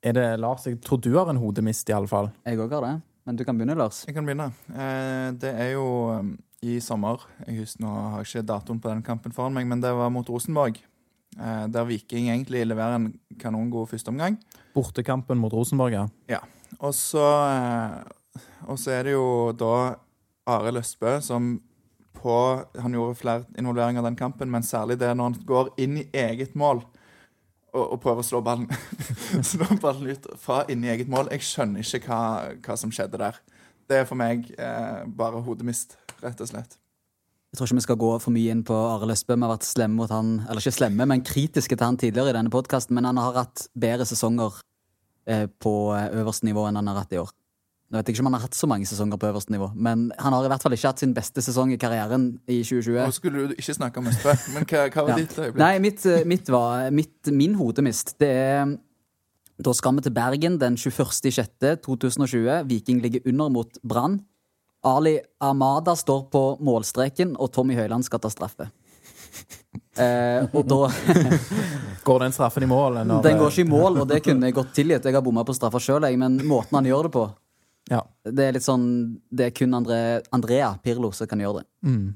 Er det Lars? Jeg tror du har en hodemist, i alle fall. Jeg òg har det. Men du kan begynne, Lars. Jeg kan begynne. Eh, det er jo um, i sommer. Jeg husker nå har jeg ikke datoen på den kampen foran meg, men det var mot Rosenborg. Eh, der Viking egentlig leverer en kanongod førsteomgang. Bortekampen mot Rosenborg, ja. Og så eh, Og så er det jo da Arild Østbø som på Han gjorde flere involveringer av den kampen, men særlig det når han går inn i eget mål og, og prøver å slå ballen Slå ballen ut fra inn i eget mål. Jeg skjønner ikke hva, hva som skjedde der. Det er for meg eh, bare hodemist, rett og slett. Jeg tror ikke vi skal gå for mye inn på Are Løsbø. Vi har vært slemme mot han, eller ikke slemme, men kritiske til han tidligere i denne podkasten. Men han har hatt bedre sesonger eh, på eh, øverste nivå enn han har hatt i år. Nå vet jeg ikke om han har hatt så mange sesonger på øverste nivå, men han har i hvert fall ikke hatt sin beste sesong i karrieren i 2020. Nå skulle du ikke snakke om Østbø, men hva, hva var Ja. ditt øyeblikk? Nei, mitt, eh, mitt var mitt, Min hodemist, det er Da skal vi til Bergen den 21.06.2020. Viking ligger under mot Brann. Ali Amada står på målstreken, og Tommy Høiland skal ta straffe. Eh, og da Går den straffen i mål? Når, Den går ikke i mål, og det kunne jeg godt tilgitt. Jeg har bomma på straffa sjøl, men måten han gjør det på Ja. Det er litt sånn Det er kun André, Andrea Pirlo som kan gjøre det. Mm.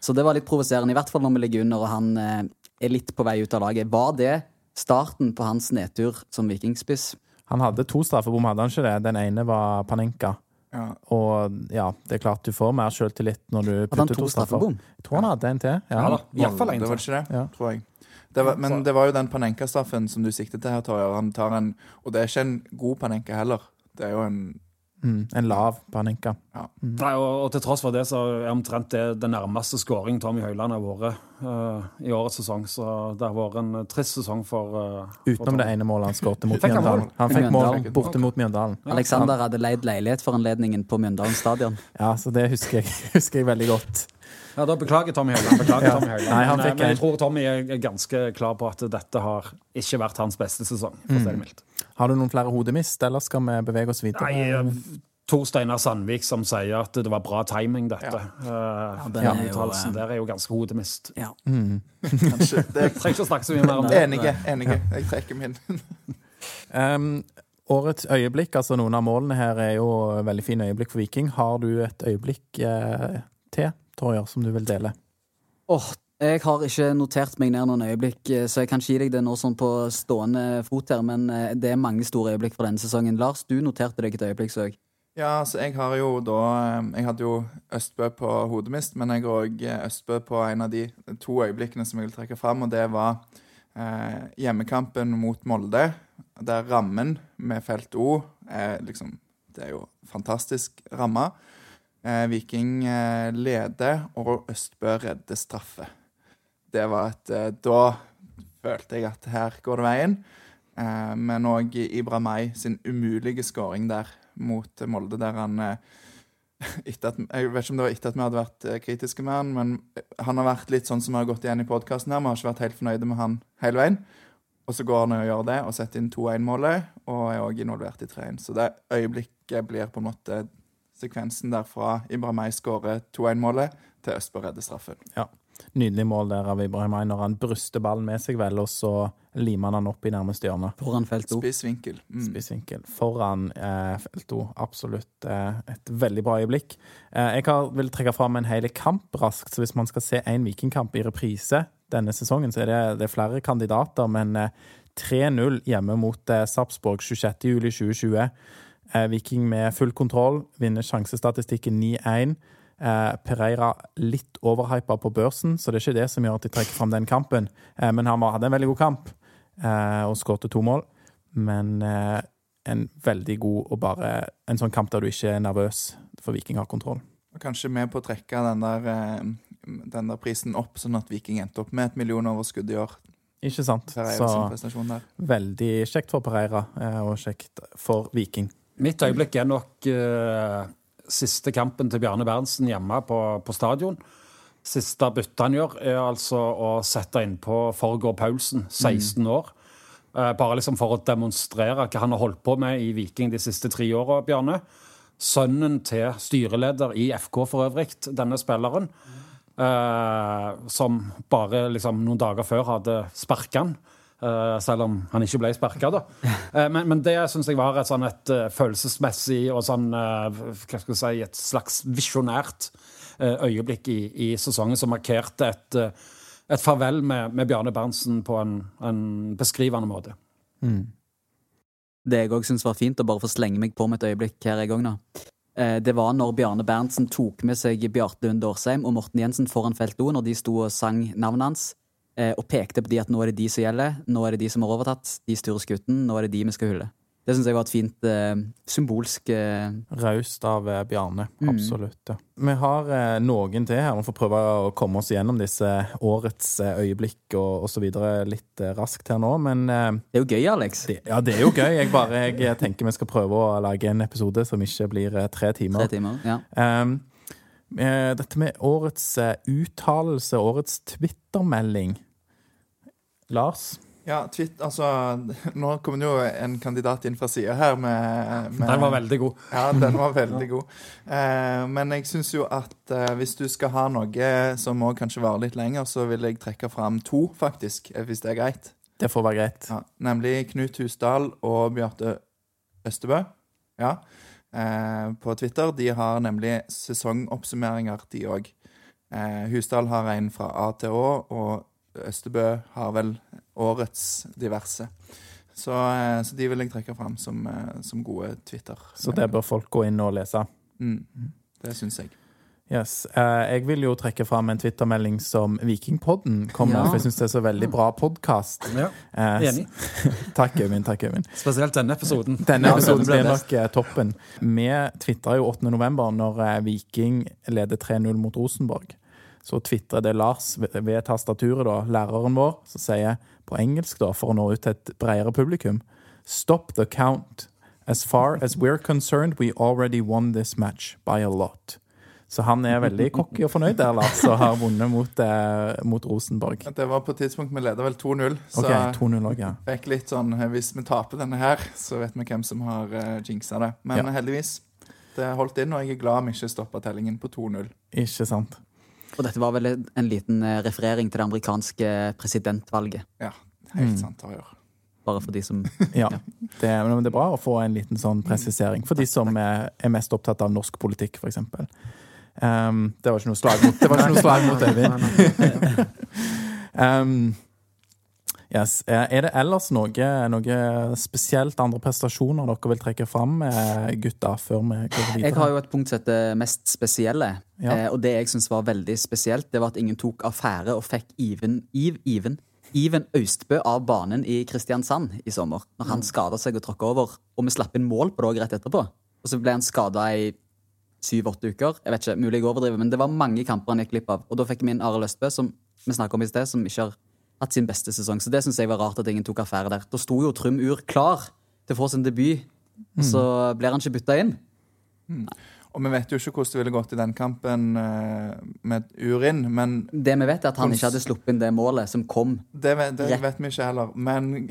Så det var litt provoserende, i hvert fall når vi ligger under og han eh, er litt på vei ut av laget. Var det starten på hans nedtur som vikingspiss? Han hadde to straffebom, hadde han ikke det? Den ene var Panenka. Ja. Og ja, det er klart du får mer sjøltillit når du Hadde han putter to to straffer. Jeg tror han hadde en til. Ja. Ja da, i hvert fall Det var til. ikke det, Ja. tror jeg. Det var, men det var jo den Panenka-straffen som du siktet til her, Torjer. Han tar en Og det er ikke en god Panenka heller. Det er jo en Mm, en lav Panenka. Nei, og, og til tross for det, så er omtrent det den nærmeste skåring Tommy Høiland har vært uh, i årets sesong. Så det har vært en trist sesong for uh, Utenom det ene målet han skåret mot Mjøndalen. Han fikk mål borte mot Mjøndalen. Alexander hadde leid leilighet for anledningen på Mjøndalen stadion. Ja, så det husker jeg, husker jeg veldig godt. Ja, da Beklager, Tommy Høiland. Beklager, Tommy Høiland. Nei, han men, eh, fikk men en- jeg tror Tommy er er ganske klar på at dette har ikke vært hans beste sesong. for å si det mildt. Har du noen flere hodemist, eller skal vi bevege oss videre? Nei, eh, Tor Steinar Sandvik som sier at det var bra timing, dette. Ja. den er jo, uttalelsen eh, der er jo ganske hodemist. Ja. Kanskje det Jeg trenger ikke å snakke så mye mer om det. Enige. enige. Jeg trekker min. Um, årets øyeblikk, altså noen av målene her er jo veldig fine øyeblikk for Viking. Har du et øyeblikk eh, til, Torjer, som du vil dele? Åh, jeg har ikke notert meg ned noen øyeblikk, eh, så jeg kan ikke gi deg det nå sånn på stående fot her, men eh, det er mange store øyeblikk for denne sesongen. Lars, du noterte deg et øyeblikk, så jeg. Ja, altså jeg har jo da eh, Jeg hadde jo Østbø på hodemist, men jeg har òg Østbø på en av de to øyeblikkene som jeg vil trekke fram, og det var eh, hjemmekampen mot Molde, der rammen med felt O er liksom Det er jo fantastisk ramma. Eh, Viking eh, leder, og Østbø redder straffe. Det var et eh, Da følte jeg at her går det veien. Eh, men òg May sin umulige skåring der mot Molde, der han eh, etter at, Jeg vet ikke om det var etter at vi hadde vært kritiske med han, men han har vært litt sånn som vi har gått igjen i podkasten her. Vi har ikke vært helt fornøyde med han hele veien. Og så går han og gjør det, og setter inn 2-1-målet, og er òg involvert i 3-1. Så det øyeblikket blir på en måte sekvensen der fra May skårer 2-1-målet, til Østborg redder straffen. Nydelig mål der av Ibrahim når han bryster ballen med seg vel, og så limer han den opp i nærmeste hjørne. Foran felt O. Spissvinkel. Mm. Spissvinkel foran eh, Felto. Absolutt eh, et veldig bra øyeblikk. Eh, jeg har, vil trekke fram en hel kamp raskt, så hvis man skal se en vikingkamp i reprise denne sesongen, så er det, det er flere kandidater. Men eh, 3-0 hjemme mot eh, Sarpsborg 26.07.2020. Eh, Viking med full kontroll, vinner sjansestatistikken 9-1. Eh, Pereira litt overhypa på børsen, så det er ikke det som gjør at de trekker fram den kampen. Eh, men han hadde en veldig god kamp eh, og skåret to mål. Men eh, en veldig god og bare en sånn kamp der du ikke er nervøs, for Viking har kontroll. Og kanskje med på å trekke den der, eh, den der prisen opp, sånn at Viking endte opp med et millionoverskudd i år. Ikke sant? Pereira Så veldig kjekt for Pereira, eh, og kjekt for Viking. Mitt øyeblikk er nok eh, siste kampen til Bjarne Berntsen hjemme på, på stadion. Siste bytte han gjør, er altså å sette innpå Forgård Paulsen, 16 år. Mm. bare liksom for å demonstrere hva han har holdt på med i Viking de siste tre åra, Bjarne. Sønnen til styreleder i FK for øvrig, denne spilleren. eh, som bare liksom noen dager før hadde sparka han. Eh, selv om han ikke ble sparka, da. Eh, men, men det syns jeg var et, sånn et eh, følelsesmessig og sånn Hva skal jeg si Et slags visjonært øyeblikk i, i sesongen som markerte et, et farvel med, med Bjarne Berntsen på en, en beskrivende måte. Det jeg òg syns var fint, å bare få slenge meg på med et øyeblikk her en gang, da. Det var når Bjarne Berntsen tok med seg Bjarte Lund Årsheim og Morten Jensen foran Felt når de sto og sang navnet hans, og pekte på de at nå er det de som gjelder, nå er det de som har overtatt, de styrer skuten, nå er det de vi skal hylle. Det syns jeg var et fint eh, symbolsk eh, Raust av eh, Bjarne. Mm. Absolutt. Ja. Vi har eh, noen til her. Vi får prøve å komme oss gjennom disse årets eh, øyeblikk og osv. litt eh, raskt her nå, men eh, Det er jo gøy, Alex. det, ja, det er jo gøy. Jeg bare jeg tenker vi skal prøve å lage en episode som ikke blir eh, tre timer. Tre timer. Ja. Um, eh, dette med årets eh, uttalelse, årets Twitter-melding. Lars? Ja, twitt, altså Nå kommer det jo en kandidat inn fra sida her med, med Den var veldig god. Ja, den var veldig god. Eh, men jeg syns jo at eh, hvis du skal ha noe som må kanskje varer litt lenger, så vil jeg trekke fram to, faktisk, eh, hvis det er greit. Det får være greit. Ja, nemlig Knut Husdal og Bjarte Østebø. Ja. Eh, på Twitter. De har nemlig sesongoppsummeringer, de òg. Eh, Husdal har en fra A til Å, og Østebø har vel årets diverse. Så, eh, så de vil jeg trekke fram som, eh, som gode Twitter. Så det bør folk gå inn og lese. Mm, det syns jeg. Yes. Eh, jeg vil jo trekke fram en Twitter-melding som Vikingpodden kom med, Ja. for jeg syns det er så veldig bra podkast. Ja, enig. takk, Øyvind. Takk, Øyvind. Spesielt denne episoden. Denne episoden blir nok toppen. Vi tvitra jo 8. november når Viking leder 3-0 mot Rosenborg. Så tvitrer det Lars ved, tastaturet, da, læreren vår, som sier på engelsk, da, for å nå ut til et bredere publikum Stop the count. As far as we're concerned, we already won this match by a lot. Så han er veldig cocky og fornøyd der, Lars, og har vunnet mot, eh, mot Rosenborg. Det var på et tidspunkt vi leda vel 2-0. Så OK, 2-0 òg, ja. fikk litt sånn eh, Hvis vi taper denne her, så vet vi hvem som har uh, jinxa det. Men Ja. heldigvis. Det holdt inn, og jeg er glad vi ikke stoppa tellingen på 2-0. Ikke sant? Og dette var vel en liten eh, referering til det amerikanske presidentvalget. Ja, helt Mm. sant å gjøre. Bare for de som Ja. Det, men det er bra å få en liten sånn presisering for de som er, er mest opptatt av norsk politikk, f.eks. Um, det var ikke noe slag mot, det var ikke noe slag mot Øyvind. um, yes. Eh, Er det ellers noe, noe spesielt andre prestasjoner dere vil trekke fram, eh, gutta, før vi går videre? Jeg har jo et punkt som heter mest spesielle. Ja. Eh, og det jeg syns var veldig spesielt, det var at ingen tok affære og fikk Iven Iv, Iven, Iven Austbø av banen i Kristiansand i sommer. Når han skada seg og tråkka over. Og vi slapp inn mål på det òg rett etterpå. Og så ble han skada i syv-åtte uker. Jeg vet ikke, Mulig jeg overdriver, men det var mange kamper han gikk glipp av. Og da fikk vi inn Arild Østbø, som vi snakket om i sted, som ikke har hatt sin beste sesong. Så det syns jeg var rart at ingen tok affære der. Da sto jo Trym Ur klar til å få sin debut, mm. så blir han ikke bytta inn. Og vi vet jo ikke hvordan det ville gått i den kampen eh, med Urin, men Det vi vet, er at han ikke hadde sluppet inn det målet som kom. det, vet- det vet vi ikke heller. Men,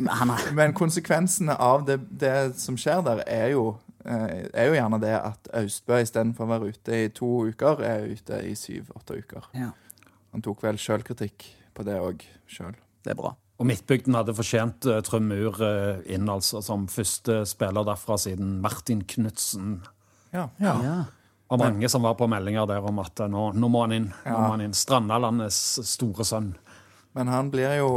men konsekvensene av det, det som skjer der, er jo, eh, er jo gjerne det at Austbø istedenfor å være ute i to uker, er ute i syv-åtte uker. ja, Han tok vel sjølkritikk på det òg sjøl. det er bra. Og Midtbygden hadde fortjent uh, Trym Ur eh, inn altså, som første spiller derfra siden Martin Knutsen. Ja. Ja. Ja. Og mange som var på meldinger der om at eh, nå, nå må han inn. Nå må han inn. Strandalandets store sønn. Men han blir jo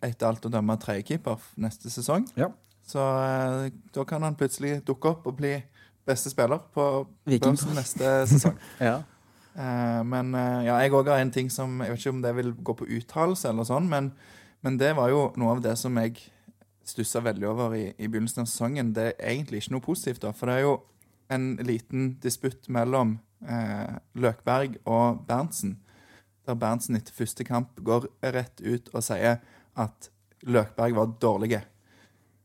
etter alt å dømme tredjekeeper neste sesong. Ja. Så eh, da kan han plutselig dukke opp og bli beste spiller på Viking. børsen neste sesong. Ja. Eh, men eh, ja, jeg òg har en ting som Jeg vet ikke om det vil gå på uttalelse, eller sånn, men, men det var jo noe av det som jeg stussa veldig over i, i begynnelsen av sesongen. Det er egentlig ikke noe positivt, da, for det er jo en liten disputt mellom eh, Løkberg og Berntsen. Der Berntsen etter første kamp går rett ut og sier at Løkberg var dårlig.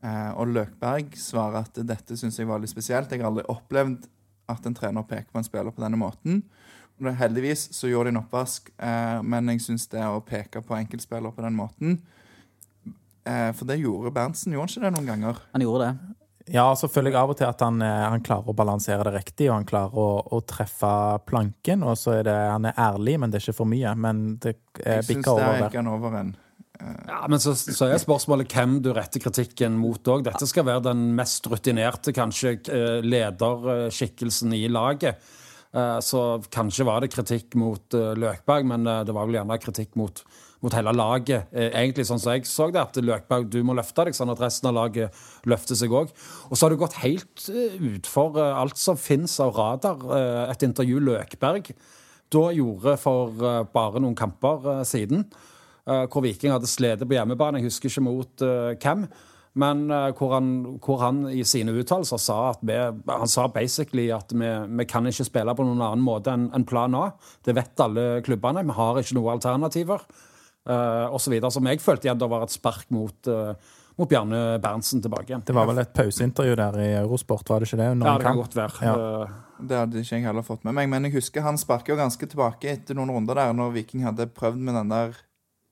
Eh, og Løkberg svarer at dette syns jeg var litt spesielt. Jeg har aldri opplevd at en trener peker på en spiller på denne måten. Heldigvis så gjorde de en oppvask, eh, men jeg syns det å peke på enkeltspillere på den måten eh, For det gjorde Berntsen, gjorde han ikke det noen ganger? Han gjorde det. Ja, så føler jeg av og til at han, eh, han klarer å balansere det riktig, og han klarer å, å treffe planken. Og så er det Han er ærlig, men det er ikke for mye. Men det eh, Jeg syns bikker det er gikk der. han over en. Ja, men så, så er spørsmålet hvem du retter kritikken mot òg. Dette skal være den mest rutinerte, kanskje, lederskikkelsen i laget. Eh, Så kanskje var det kritikk mot eh, Løkberg, men eh, det var vel gjerne kritikk mot, mot hele laget. Egentlig sånn som jeg så det, at Løkberg, du må løfte deg, sånn at resten av laget løfter seg òg. Og så har det gått helt utfor alt som finnes av radar. Et intervju Løkberg da gjorde for bare noen kamper siden. hvor Viking hadde slitt på hjemmebane. Jeg husker ikke mot hvem. hvem. Men eh, hvor, han, hvor han i sine uttalelser sa at vi, han sa basically at vi, vi kan ikke spille på noen annen måte enn en plan A. Det vet alle klubbene. Vi har ikke noen alternativer. Uh, og så videre, som jeg følte igjen da var et spark mot, uh, mot Bjarne Berntsen tilbake. Det var vel et pauseintervju der i Eurosport, var det ikke det? Ja, det kan godt være. Ja. Eh, Det hadde ikke jeg heller fått med meg. Men jeg husker han sparket jo ganske tilbake etter noen runder der, når Viking hadde prøvd med den der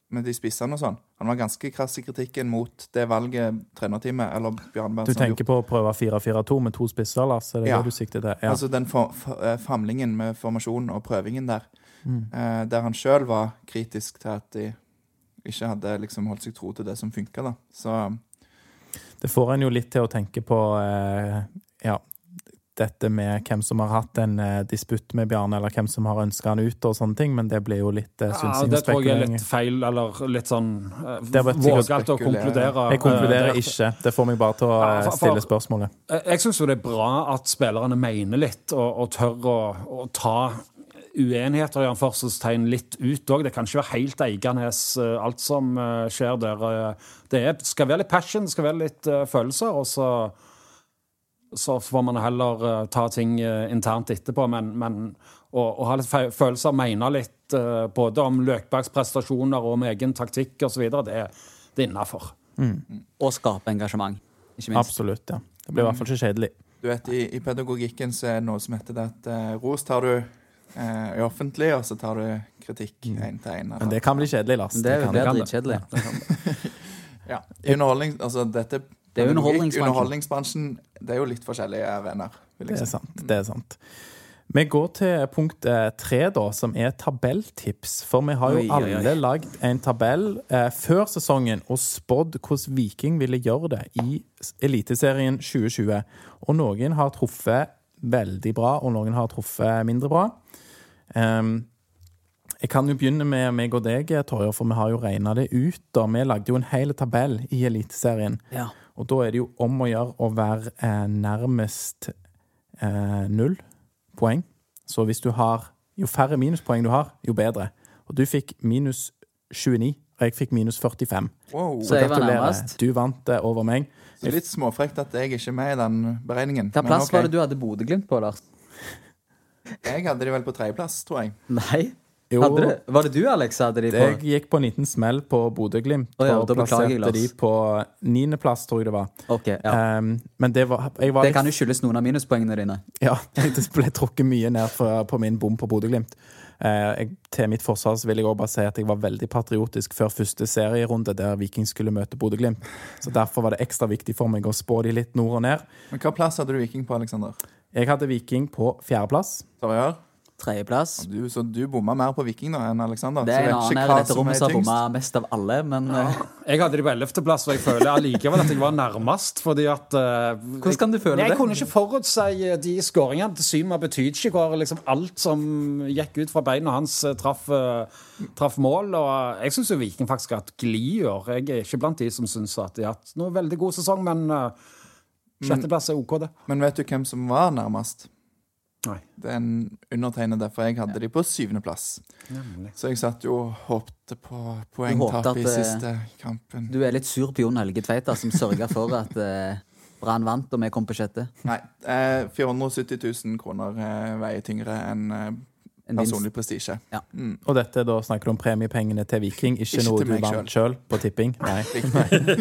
med de spissene og sånn. Han var ganske krass i kritikken mot det valget trenerteamet eller Bjørn Berntsen Du tenker på å prøve 4-4-2 med to spisser, Lars? Er det Ja. det du sikter til? Ja. Altså den for, for, eh, famlingen med formasjonen og prøvingen der. Mm. Eh, der han sjøl var kritisk til at de ikke hadde liksom holdt seg tro til det som funka, da. Så Det får en jo litt til å tenke på eh, ja, dette med hvem som har hatt en eh, disputt med Bjarne, eller hvem som har ønska han ut, og sånne ting, men det blir jo litt eh, ja, synsing det tror jeg er litt feil, eller litt sånn Det Vågalt å konkludere. Jeg konkluderer uh, ikke. Det får meg bare til å Ja, eh, for- stille spørsmålet. Jeg, jeg syns jo det er bra at spillerne mener litt, og, og tør å, å ta uenigheter i anførselstegn litt ut òg. Det kan ikke være helt Eiganes, eh, alt som eh, skjer der. Eh, Det er, skal være litt passion, det skal være litt eh, følelser, og så så får man heller eh, ta ting eh, internt etterpå, men, men å, å ha litt følelser følelser, mene litt eh, både om Løkbergs prestasjoner og om egen taktikk osv., det, det er innafor. Og skape engasjement, ikke minst. Absolutt, ja. Det blir i hvert fall ikke kjedelig. du vet, i, i pedagogikken så er det noe som heter det at eh, ros tar du eh, i offentlig, og så tar du kritikk én til én. Men det kan bli kjedelig, Lars. Det er det, kan det det. dritkjedelig. Ja. I underholdning, altså dette Det er jo underholdningsbransjen. underholdningsbransjen. Det er jo litt forskjellige venner. vil Det er si. sant. det er sant. Vi går til punkt eh, tre, da, som er tabelltips. For vi har jo Oi, alle lagd en tabell eh, før sesongen og spådd hvordan Viking ville gjøre det i Eliteserien 2020. Og noen har truffet veldig bra, og noen har truffet mindre bra. Um, jeg kan jo begynne med meg og deg, Torjer, for vi har jo regna det ut. da. Vi lagde jo en hel tabell i Eliteserien. Ja. Og da er det jo om å gjøre å være eh, nærmest eh, null poeng. Så hvis du har Jo færre minuspoeng du har, jo bedre. Og du fikk minus 29, og jeg fikk minus 45. Wow. Så var gratulerer. Du vant det over meg. Så litt småfrekt at jeg ikke er med i den beregningen. Hva plass okay. var det du hadde Bodø-Glimt på, Lars? Jeg hadde de vel på tredjeplass, tror jeg. Nei? Jo, Hadde det, var det du, Alex, hadde de på? jeg gikk på en liten smell på Bodø-Glimt Oh, ja, og jeg, plasserte de på niendeplass, tror jeg det var. Okay, ja. Um, men det var, jeg var Det kan jo skyldes noen av minuspoengene dine. Ja, det ble trukket mye ned for, på min bom på Bodø-Glimt. Uh, jeg- til mitt forsvar vil jeg også bare si at jeg var veldig patriotisk før første serierunde der Viking skulle møte Bodø-Glimt. Så derfor var det ekstra viktig for meg å spå de litt nord og ned. Men hva plass hadde du Viking på, Aleksander? Jeg hadde Viking på fjerdeplass. Tarjør? Tredjeplass. Du, så du bomma mer på Viking da enn Alexander. Det er en annen her i dette rommet som har bomma mest av alle, men ja. Jeg hadde de på ellevteplass, og jeg føler allikevel at jeg var nærmest. fordi at uh, Hvordan kan du føle jeg, det? Jeg kunne ikke forutsi eh, de skåringene til Syma ikke hvor liksom alt som gikk ut fra beina hans, eh, traff, eh, traff mål. og eh, Jeg syns Viking faktisk har hatt glid i år. Jeg er ikke blant de som syns at de har hatt noe veldig god sesong, men uh, sjetteplass er OK, det. Men vet du hvem som var nærmest? Nei. Det er en undertegnede, for jeg hadde de på syvendeplass. Så jeg satt jo og håpte på poengtap i eh, siste kampen. Du er litt sur på Jon Helge Tveita, som sørga for at eh, Brann vant og vi kom på sjette. Nei, eh, 470 000 kroner eh, veier tyngre enn eh. Personlig prestisje. Ja. Mm. Og dette da snakker du om premiepengene til Viking, ikke, Ikke noe du vant sjøl på tipping? Nei.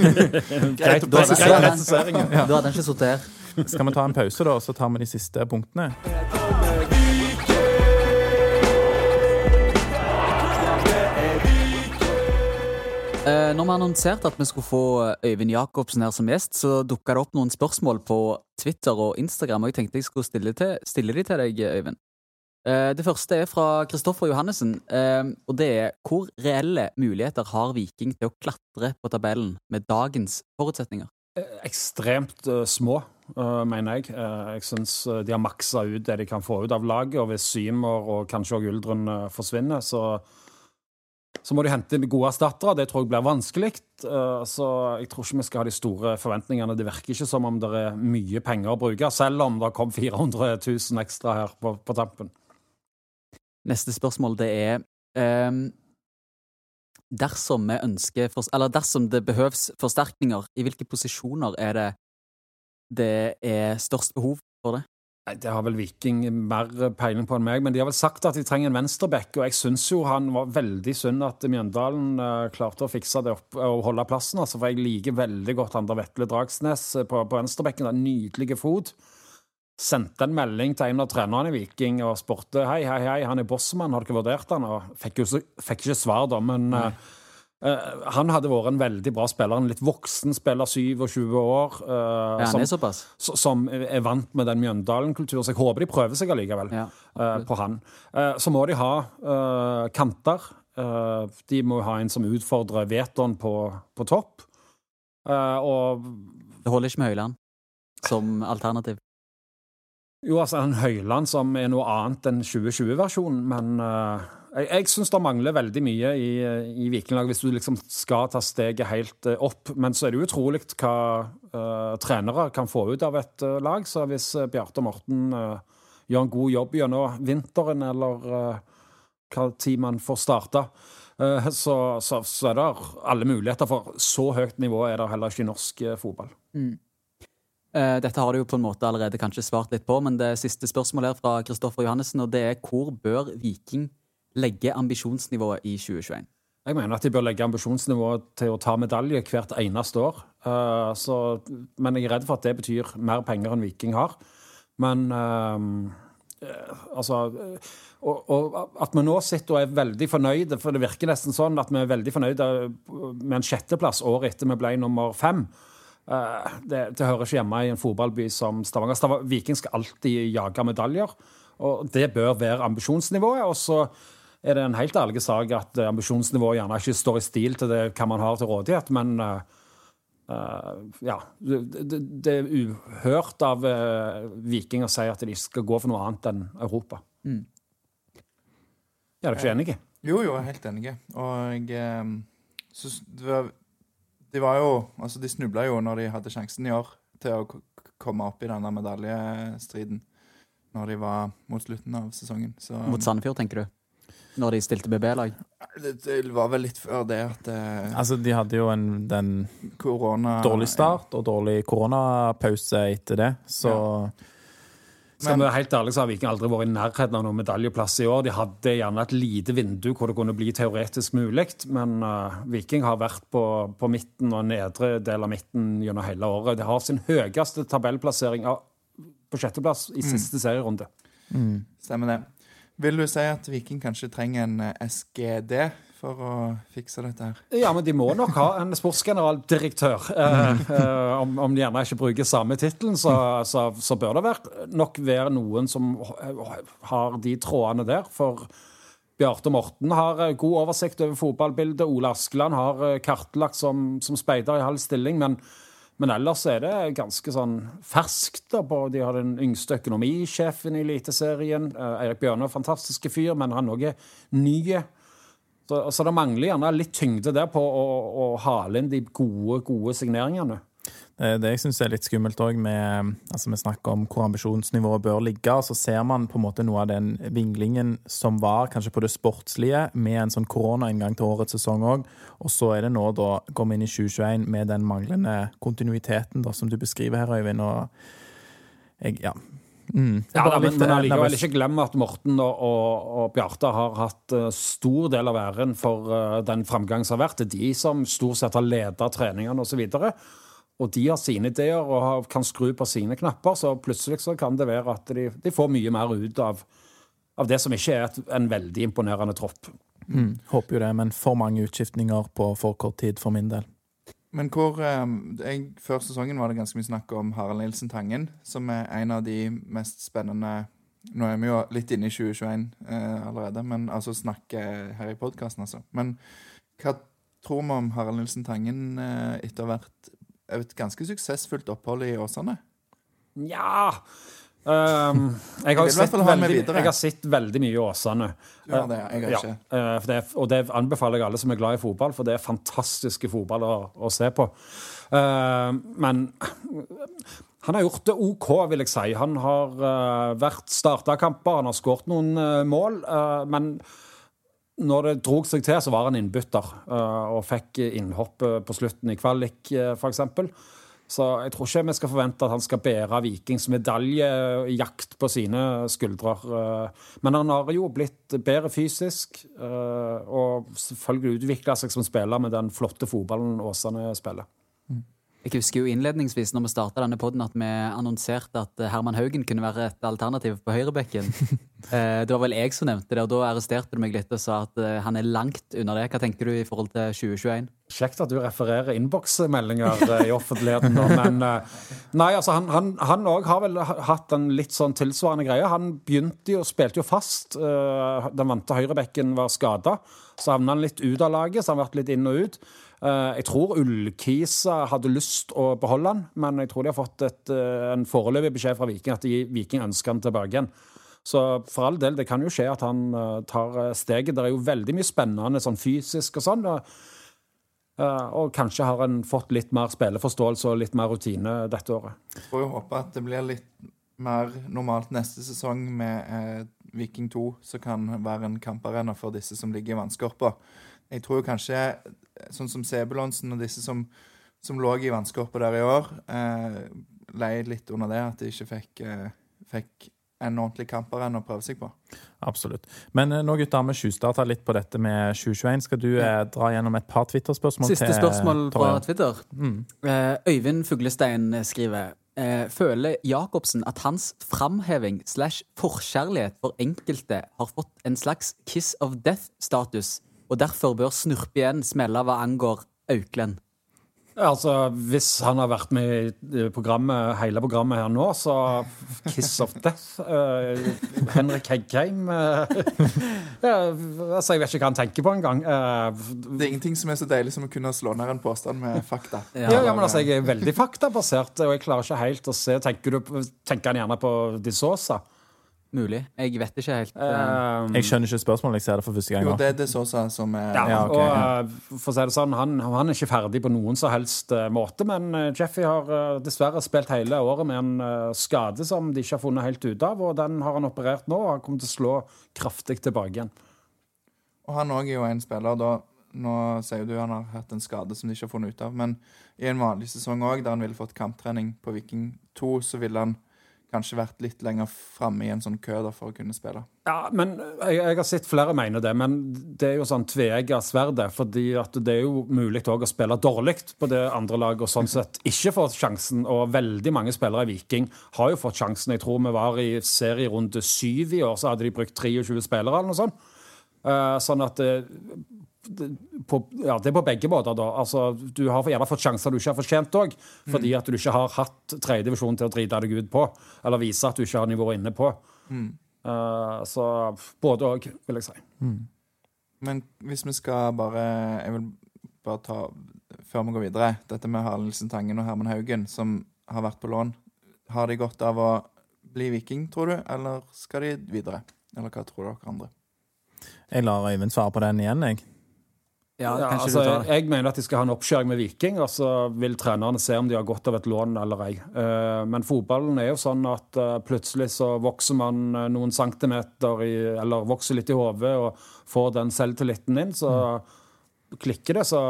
Greit å Da presisere Du hadde ikke sittet her. Skal vi ta en pause, da, og så tar vi de siste punktene? Eh, når vi annonserte at vi skulle få Øyvind Jacobsen her som gjest, så dukka det opp noen spørsmål på Twitter og Instagram, og jeg tenkte jeg skulle stille, til, stille de til deg, Øyvind. Eh, det første er fra Kristoffer Johannessen, eh, og det er hvor reelle muligheter har Viking til å klatre på tabellen med dagens forutsetninger? ekstremt eh, små, eh, mener jeg. Jeg syns de har maksa ut det de kan få ut av laget, og hvis Symer og kanskje òg Uldren forsvinner, så, så må de hente inn gode erstattere. Det tror jeg blir vanskelig. Så jeg tror ikke vi skal ha de store forventningene. Det virker ikke som om det er mye penger å bruke, selv om det kom 400 000 ekstra her på, på tampen. Neste spørsmål det er um, Dersom for, dersom det behøves forsterkninger, i hvilke posisjoner er det det er størst behov for det? Nei, Det har vel Viking mer peiling på enn meg, men de har vel sagt at de trenger en venstreback, og jeg syns jo han var veldig synd at Mjøndalen eh, klarte å fikse det opp og holde plassen, altså, for jeg liker veldig godt han der Vetle Dragsnes eh, på, på venstrebekken. Nydelige fot. Sendte en melding til en av trenerne i Viking og spurte hei, hei, hei, han er bossmann, har dere vurdert han? Og fikk jo fikk ikke svar, da, men eh, han hadde vært en veldig bra spiller, en litt voksen spiller, 27 år. Uh, Ja, som- er som er vant med den Mjøndalen-kulturen. Så jeg håper de prøver seg allikevel Ja, uh, på han. Så må de ha kanter. De må ha en som utfordrer Veton på, på topp. Og Det holder ikke med Høyland som alternativ. Jo, altså en Høyland som er noe annet enn 2020-versjonen, men uh, jeg, jeg syns det mangler veldig mye i, i Vikinglaget hvis du liksom skal ta steget helt uh, opp. Men så er det utrolig hva uh, trenere kan få ut av et eh, lag. Så hvis eh, Bjarte Morten eh, gjør en god jobb gjennom vinteren, eller hva tid man får starta, eh, så, så, så er det alle muligheter. For så høyt nivå er det heller ikke i norsk eh, fotball. Eh, Dette har du jo på en måte allerede kanskje svart litt på, men det siste spørsmålet er fra Kristoffer Johannessen, og det er hvor bør Viking legge ambisjonsnivået i 2021? Jeg mener at de bør legge ambisjonsnivået til å ta medalje hvert eneste år. Uh, så, men jeg er redd for at det betyr mer penger enn Viking har. Men eh, eh, altså eh, og, og at vi nå sitter og er veldig fornøyde, for det virker nesten sånn at vi er veldig fornøyde med en sjetteplass året etter vi ble nummer fem. Eh, det, det hører ikke hjemme i en fotballby som Stavanger. Stavanger. Viking skal alltid jage medaljer, og det bør være ambisjonsnivået. og så er det en helt ærlig sak at eh, ambisjonsnivået gjerne ikke står i stil til det hva man har til rådighet, men eh, eh, ja. Det, det, er uhørt av uh, Viking å si at de skal gå for noe annet enn Europa. Mm. Er dere ikke enige? Jo, jo, jeg er helt enig. Og jeg så s- det var, de var jo Altså, de snubla jo når de hadde sjansen i år til å k- komme opp i denne medaljestriden når de var mot slutten av sesongen. Så Mot Sandefjord, tenker du? Når de stilte BB-lag? det, det var vel litt før det at eh, Altså, de hadde jo en den korona dårlig start og dårlig koronapause etter det, så Skal vi være helt ærlig, så har Viking aldri vært i nærheten av noen medaljeplass i år. De hadde gjerne et lite vindu hvor det kunne bli teoretisk mulig, men uh, Viking har vært på, på midten og nedre del av midten gjennom hele året. De har sin høyeste tabellplassering av, på sjetteplass i siste serierunde. Stemmer det. Vil du si at Viking kanskje trenger en eh, SGD for å fikse dette her. Ja, men de må nok ha en sportsgeneraldirektør. Eh, eh, om, om de gjerne ikke bruker samme tittelen, så, så, så, bør det være, nok være noen som har de trådene der. For Bjarte Morten har eh, god oversikt over fotballbildet. Ole Askeland har eh, kartlagt som, som speider i halv stilling. men men ellers er det ganske sånn ferskt. De har den yngste økonomisjefen i Eliteserien. Eh, Eirik Bjørne er fantastiske fyr, men han òg er ny. Så, så, det mangler gjerne litt tyngde der på å, å hale inn de gode, gode signeringene. Det, det jeg syns er litt skummelt òg, med altså Vi snakker om hvor ambisjonsnivået bør ligge. Så ser man på en måte noe av den vinglingen som var kanskje på det sportslige, med en sånn koronainngang til årets sesong òg. Og så er det nå, da, går vi inn i 2021 med den manglende kontinuiteten da, som du beskriver her, Øyvind. og jeg, ja, Mm. Ja, da, men, men allikevel ikke glem at Morten og, og, og Bjarte har hatt uh, stor del av æren for uh, den framgang som har vært. Det er de som stort sett har ledet treningene osv. Og, og de har sine ideer og kan skru på sine knapper, så plutselig så kan det være at de, de får mye mer ut av, av, det som ikke er et, en veldig imponerende tropp. Mm, håper jo det, men for mange utskiftninger på for kort tid for min del. Men hvor eh, jeg, Før sesongen var det ganske mye snakk om Harald Nilsen Tangen, som er en av de mest spennende Nå er vi jo litt inne i 2021 eh, allerede, men altså snakke her i podkasten, altså. Men hva tror vi om Harald Nilsen Tangen eh, etter hvert et ganske suksessfullt opphold i Åsane? Nja um, jeg, har sett veldig, jeg, har sett veldig mye i Åsane. Ja, det, jeg ikke. Ja, uh, det, og det anbefaler jeg alle som er glad i fotball, for det er fantastiske fotball å, å se på. Uh, men han har gjort det OK, vil jeg si. Han har uh, vært starta kamper, han har skåret noen uh, mål. Men når det drog seg til, så var han innbytter og fikk innhopp på slutten i kvalik, uh, f.eks. Så jeg tror ikke vi skal forvente at han skal bære Vikings medaljejakt på sine skuldre. Men han har jo blitt bedre fysisk og selvfølgelig utvikla seg som spiller med den flotte fotballen Åsane spiller. Jeg husker jo innledningsvis når vi starta denne poden at vi annonserte at eh, Herman Haugen kunne være et alternativ på høyrebekken. Eh, det var vel jeg som nevnte det, og da arresterte du meg litt og sa at eh, han er langt under det. Hva tenker du i forhold til 2021? Kjekt at du refererer innboksmeldinger i offentligheten. Men nei, altså, han òg har vel hatt en litt sånn tilsvarende greie. Han begynte jo, spilte jo fast. Den vante høyrebekken var skada. Så havna han litt ut av laget, så han har vært litt inn og ut. Eh, jeg tror Ullkisa hadde lyst å beholde han, men jeg tror de har fått et, eh, en foreløpig beskjed fra Viking at de, Viking ønsker han tilbake igjen. Så for all del, det kan jo skje at han uh, tar steget. Det er jo veldig mye spennende sånn fysisk og sånn. Og, kanskje har han fått litt mer spilleforståelse og litt mer rutine dette året. Jeg får jo håpe at det blir litt mer normalt neste sesong med eh, Viking 2, som kan være en kamparena for disse som ligger i vannskorpa. Jeg tror kanskje sånn som Sebulonsen og disse som, som lå i vannskorpa der i år, eh, leid litt under det, at de ikke fikk, eh, fikk en ordentlig kamperenn å prøve seg på. Absolutt. Men eh, nå gutter, vi tjuvstarta litt på dette med 2021. Skal du eh, dra gjennom et par Twitter-spørsmål? Siste spørsmål fra Twitter. Mm. Eh, Øyvind Fuglestein skriver eh, Føler Jacobsen at hans framheving slash forkjærlighet for enkelte har fått en slags kiss of death-status og derfor bør snurpe igjen smelle hva angår Auklend. Altså, Hvis han har vært med i programmet, hele programmet her nå, så Kiss of Death uh, Henrik Heggheim uh, altså, Jeg vet ikke hva han tenker på engang. Uh, det er ingenting som er så deilig som å kunne slå ned en påstand med fakta. Ja, ja, men altså, Jeg er veldig faktabasert, og jeg klarer ikke helt å se Tenker, du, tenker han gjerne på De Sosa? Mulig. Jeg vet ikke helt. Um, jeg skjønner ikke spørsmålet. Jeg ser det for første gang. Jo, det er det Sosa som er ja, ja, okay, og, uh, For å si det sånn, han, han, er ikke ferdig på noen som helst uh, måte, men Jeffy har dessverre spilt hele året med en skade som de ikke har funnet helt ut av, og den har han operert nå og har kommet til å slå kraftig tilbake igjen. Og han òg er jo en spiller, da. Nå sier du han har hatt en skade som de ikke har funnet ut av, men i en vanlig sesong òg, der han ville fått kamptrening på Viking 2, så ville han kanskje vært litt lenger framme i en sånn kø da, for å kunne spille. Ja, men jeg, jeg, har sett flere mene det, men det er jo sånn tveegga sverdet. fordi det er jo mulig òg å spille dårlig på det andre laget og sånn sett ikke fått sjansen. Og veldig mange spillere i Viking har jo fått sjansen. Jeg tror vi var i serierunde syv i år, så hadde de brukt 23 spillere eller noe sånt. Uh, sånn at uh, på, ja, det er på begge måter, da. Altså, du har gjerne fått sjanser du ikke har fortjent òg, fordi at du ikke har hatt tredjedivisjon til å drite deg ut på, eller vise at du ikke har nivået inne på. Eh, så både òg, vil jeg si. Men hvis vi skal bare Jeg vil bare ta Før vi går videre, dette med Harald Nilsen Tangen og Herman Haugen, som har vært på lån. Har de godt av å bli viking, tror du, eller skal de videre? Eller hva tror dere andre? Jeg lar Øyvind svare på den igjen, jeg. Ja, Ja, altså, jeg mener at de skal ha en oppskjæring med Viking, og så vil trenerne se om de har godt av et lån eller ei. Eh, Men fotballen er jo sånn at eh, plutselig så vokser man eh, noen centimeter i, eller vokser litt i hodet og får den selvtilliten inn, så klikker det, så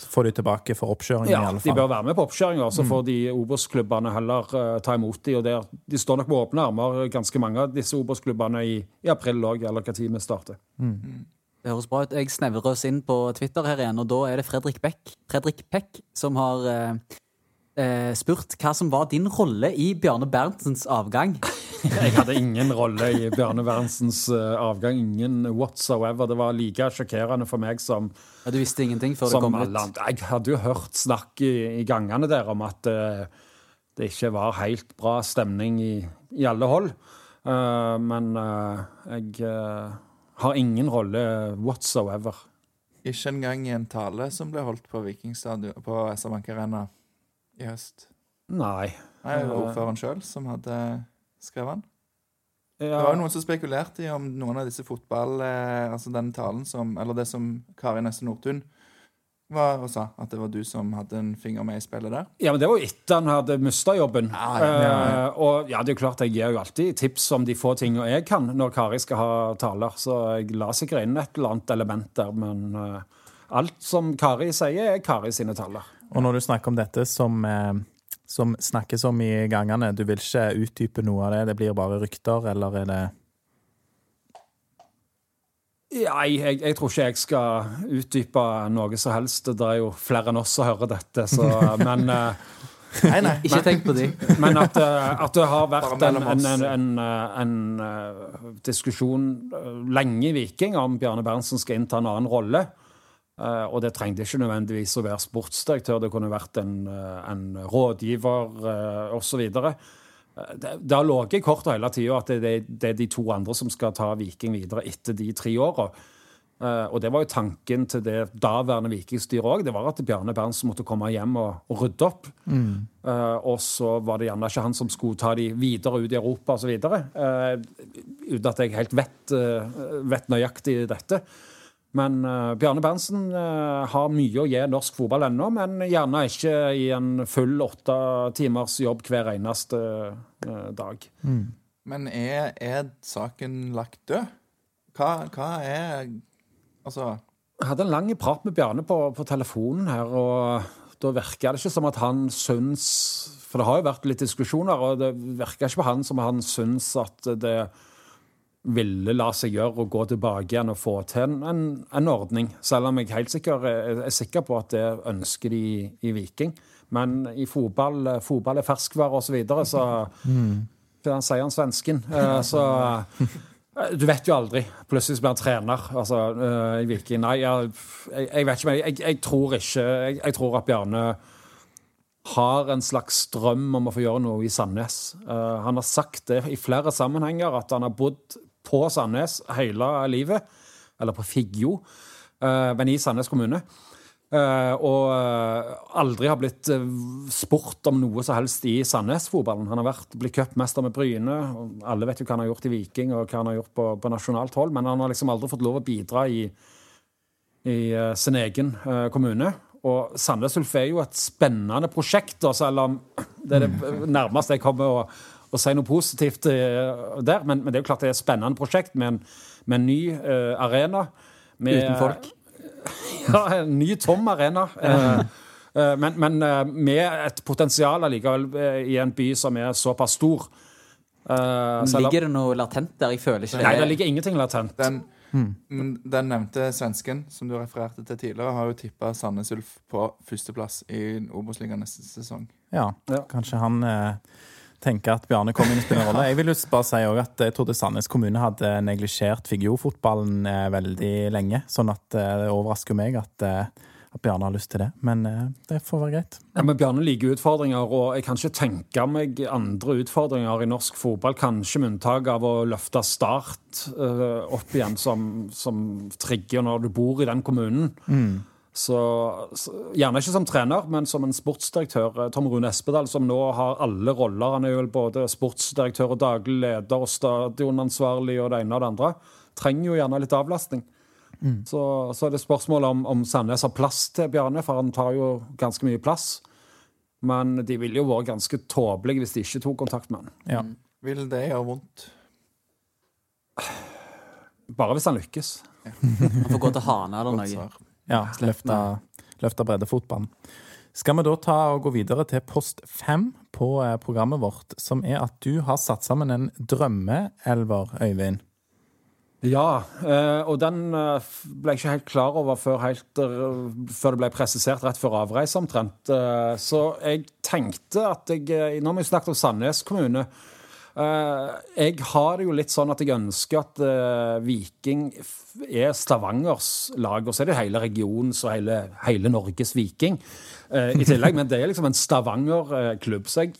Så får de tilbake for oppkjøringen, ja, i alle de bør være med på oppkjøringa. Så får de Obos-klubbene heller ta imot de, og der, De står nok med åpne armer, ganske mange av disse Obos-klubbene, i, i april òg, eller hva tid vi starter. Det høres bra ut. Jeg snevrer oss inn på Twitter her igjen, og da er det Fredrik Beck, Fredrik Peck som har eh, eh, spurt hva som var din rolle i Bjarne Berntsens avgang. Jeg hadde ingen rolle i Bjarne Berntsens eh, avgang. Ingen whatsoever. Det var like sjokkerende for meg som, Ja, du visste ingenting før det kom ut. Jeg hadde jo hørt snakk i, i gangene der om at eh, det ikke var helt bra stemning i, i alle hold. Uh, men uh, jeg eh, har ingen rolle whatsoever. Ikke engang i en tale som ble holdt på Vikingstadion på SR Bank Arena i høst. Nei. Nei, det var Eh. ordføreren sjøl som hadde skrevet den. Det var jo noen som spekulerte i om noen av disse fotball... Eh, altså den talen som Eller det som Kari Nesse Nordtun var og sa, at det var du som hadde en finger med i spillet der. Ja, men det var jo etter han hadde mista jobben. Ja, ja, ja. uh, og ja, det er jo klart, jeg gir jo alltid tips om de få tingene jeg kan når Kari skal ha taler, så jeg la sikkert inn et eller annet element der, men uh, alt som Kari sier, er Kari sine taler. Og når du snakker om dette som, uh som snakkes om i gangene, du vil ikke utdype noe av det? Det blir bare rykter, eller er det Nei, jeg, jeg tror ikke jeg skal utdype noe som helst. Det er jo flere enn oss som hører dette, så Men, eh, Nei, nei. Ikke tenk på de. men at, eh, at det har vært en, en, en, en, eh, en diskusjon lenge i Viking om Bjarne Berntsen skal innta en annen rolle. Eh, og det trengte ikke nødvendigvis å være sportsdirektør, det kunne vært en, en rådgiver uh, osv. Det, det har ligget i kortet hele tida at det, det, det er de to andre som skal ta Viking videre etter de tre åra. Eh, og det var jo tanken til det daværende Vikingstyret òg. Det var at Bjarne Berntsen måtte komme hjem og, og rydde opp. Eh, og så var det gjerne ikke han som skulle ta de videre ut i Europa osv. Uh, uten at jeg helt vet, eh, vet nøyaktig dette. Men uh, Bjarne Berntsen uh, har mye å gi norsk fotball ennå, men gjerne ikke i en full åtte timers jobb hver eneste uh, dag. Men er, er saken lagt død? Hva, hva er Altså Jeg hadde en lang prat med Bjarne på, på telefonen her, og da virka det ikke som at han syns For det har jo vært litt diskusjoner, og det virka ikke på han som han syns at det ville la seg gjøre å gå tilbake igjen og få til en, en, en ordning. Selv om jeg helt sikker er, er sikker på at det ønsker de i, i Viking. Men i fotball, fotball er ferskvare osv., så, videre, så den sier han svensken? Eh, Så eh, du vet jo aldri. Plutselig blir han trener altså, eh, i Viking. Nei, jeg, jeg, jeg vet ikke, men jeg, jeg tror ikke jeg, jeg tror at Bjarne har en slags drøm om å få gjøre noe i Sandnes. Uh, han har sagt det i flere sammenhenger, at han har bodd på Sandnes hele livet. Eller på Figgjo, eh, men i Sandnes kommune. Eh, og eh, aldri har blitt spurt om noe som helst i Sandnes-fotballen. Han har vært, blitt cupmester med Bryne. Alle vet jo hva han har gjort i Viking og hva han har gjort på, på nasjonalt hold, men han har liksom aldri fått lov å bidra i, i sin egen kommune. Og Sandnes Ulf er jo et spennende prosjekt, da, selv om det er det nærmeste jeg kommer å, å si noe positivt eh, der. Men, men det er jo klart det er et spennende prosjekt med en, med en ny uh, arena. Med, Uten folk. ja, en ny tom arena. Uh, eh, men men uh, med et potensial allikevel i en by som er såpass stor. Eh, Ligger det noe latent der? Jeg føler ikke det. Nei, det ligger ingenting latent. Den, men den nevnte svensken som du refererte til tidligere, har jo tippa Sandnes Ulf på førsteplass i Obos-ligaen neste sesong. Ja, Ja. kanskje han eh, tenker at Bjarne kom inn og spiller en rolle. Jeg vil jo bare si at jeg trodde Sandnes kommune hadde neglisjert Figgjo-fotballen eh, veldig lenge. Sånn at eh, det overrasker meg at, eh, at Bjarne har lyst til det. Men det får være greit. Ja, men Bjarne liker utfordringer, og jeg kan ikke tenke meg andre utfordringer i norsk fotball, kanskje med unntak av å løfte Start opp igjen som, som trigger når du bor i den kommunen. Så, så Gjerne ikke som trener, men som en sportsdirektør. Tom Rune Espedal, som nå har alle roller. Han er jo både sportsdirektør og daglig leder og stadionansvarlig og det ene og det andre. Trenger jo gjerne litt avlastning. Så, så er det spørsmålet om, om Sandnes har plass til Bjarne, for han tar jo ganske mye plass. Men de ville jo vært ganske tåpelige hvis de ikke tok kontakt med han. Ja. Vil det gjøre vondt? Bare hvis han lykkes. Han får gå til Hane eller noe. Ja, løfta bredde breddefotballen. Skal vi da ta og gå videre til post fem på eh, programmet vårt, som er at du har satt sammen en drømmeelver, Øyvind. Ja, eh, og den eh, ble jeg ikke helt klar over før, helt, før det ble presisert rett før avreise omtrent. Så jeg tenkte at jeg Nå har vi snakket om Sandnes kommune. Eh, Jeg har det jo litt sånn at jeg ønsker at eh, Viking er Stavangers lag, og så er det hele regionens og hele, hele Norges Viking eh, i tillegg. Men det er liksom en Stavanger-klubb. Så jeg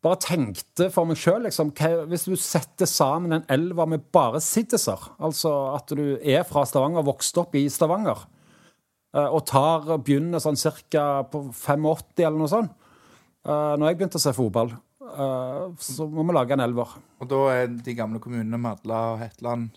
bare tenkte for meg sjøl liksom, Hvis du setter sammen en elver med bare siddiser, altså at du er fra Stavanger, vokst opp i Stavanger, og tar, begynner sånn cirka på 85 eller noe sånt Når jeg begynte å se fotball, eh, så må vi lage en elver. Og da er de gamle kommunene Madla og Hetland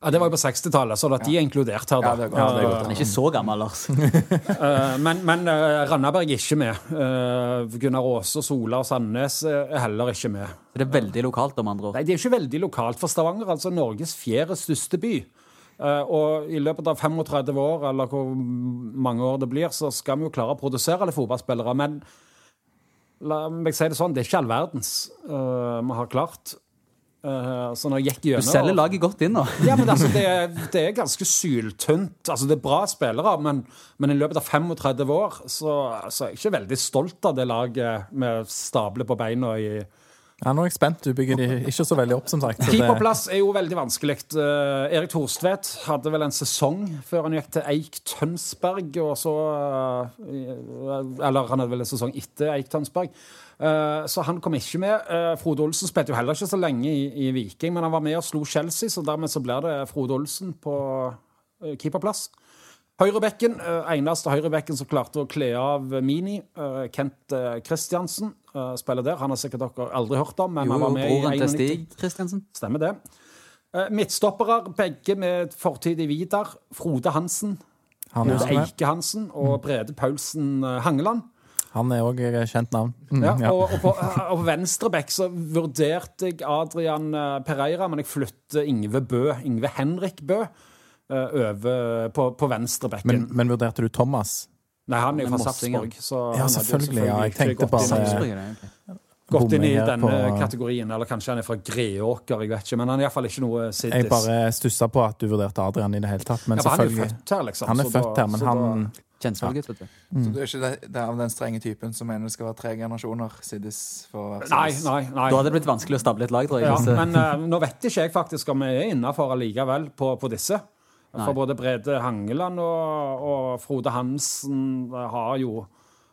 Ja, det var jo på 60-tallet, så at de er inkludert her. da. Ja, det er godt. Ja, det er godt. Han er ikke så gammel, Lars. Eh, men men eh, Randaberg er ikke med. Eh, Gunnar Aase, Sola og Sandnes er heller ikke med. Det er veldig lokalt, om andre ord. Nei, Det er ikke veldig lokalt for Stavanger, altså Norges fjerde største by. Eh, og i løpet av 35 år, eller hvor mange år det blir, så skal vi jo klare å produsere alle fotballspillere. Men la meg si det sånn, det er ikke all verdens vi har klart. Uh, så når jeg gikk Du selger laget godt inn nå. ja, men altså, det, er, det er ganske syltynt. Altså, det er bra spillere, men, men i løpet av 35 år så, så er jeg ikke veldig stolt av det laget vi stabler på beina i Ja, nå er jeg spent. Du bygger de ikke så veldig opp, som sagt. Keeperplass er jo veldig vanskelig. Uh, Erik Thorstvedt hadde vel en sesong før han gikk til Eik Tønsberg, og så eh, Eller han hadde vel en sesong etter Eik Tønsberg. Eh, så han kom ikke med. Eh, Frode Olsen spilte jo heller ikke så lenge i, i Viking, men han var med og slo Chelsea, så dermed så blir det Frode Olsen på eh, keeperplass. Høyrebekken, eh, eneste høyrebekken som klarte å kle av Mini, eh, Kent Kristiansen, eh, spiller der. Han har sikkert dere aldri hørt om, men Jo, han var med broren i til Stig Kristiansen. Stemmer det. Eh, Midtstoppere, begge med fortid i Vidar. Frode Hansen, Han er, også. Eike Hansen og Brede Paulsen Hangeland. han er òg kjent navn. Mm, Ja, ja. og, og på, og på venstrebekk så vurderte jeg Adrian Pereira, men jeg flytter Ingve Bø, Ingve Henrik Bø, over på, på venstrebekken. Men, men vurderte du Thomas? Nei, han er jo fra. Sarpsborg. så Ja, selvfølgelig, ja, jeg tenkte gått inn i- bare-. Gått inn i denne på- kategorien, eller kanskje han er fra Greåker, jeg vet ikke. Men han er iallfall ikke noe Jeg bare stussa på at du vurderte Adrian i det hele tatt. Men Ja, selvfølgelig. han er født her, liksom. Han er født da- her, men da- han gutt, vet du. Så du er ikke det, det er av den strenge typen som mener det skal være tre generasjoner Siddis for å være Nei, nei, nei. Da hadde det blitt vanskelig å stable et lag, tror jeg. Ja, eh, men uh, nå vet ikke jeg faktisk om vi er innafor allikevel på, på disse. Nei. For både Brede Hangeland og, og Frode Hansen har jo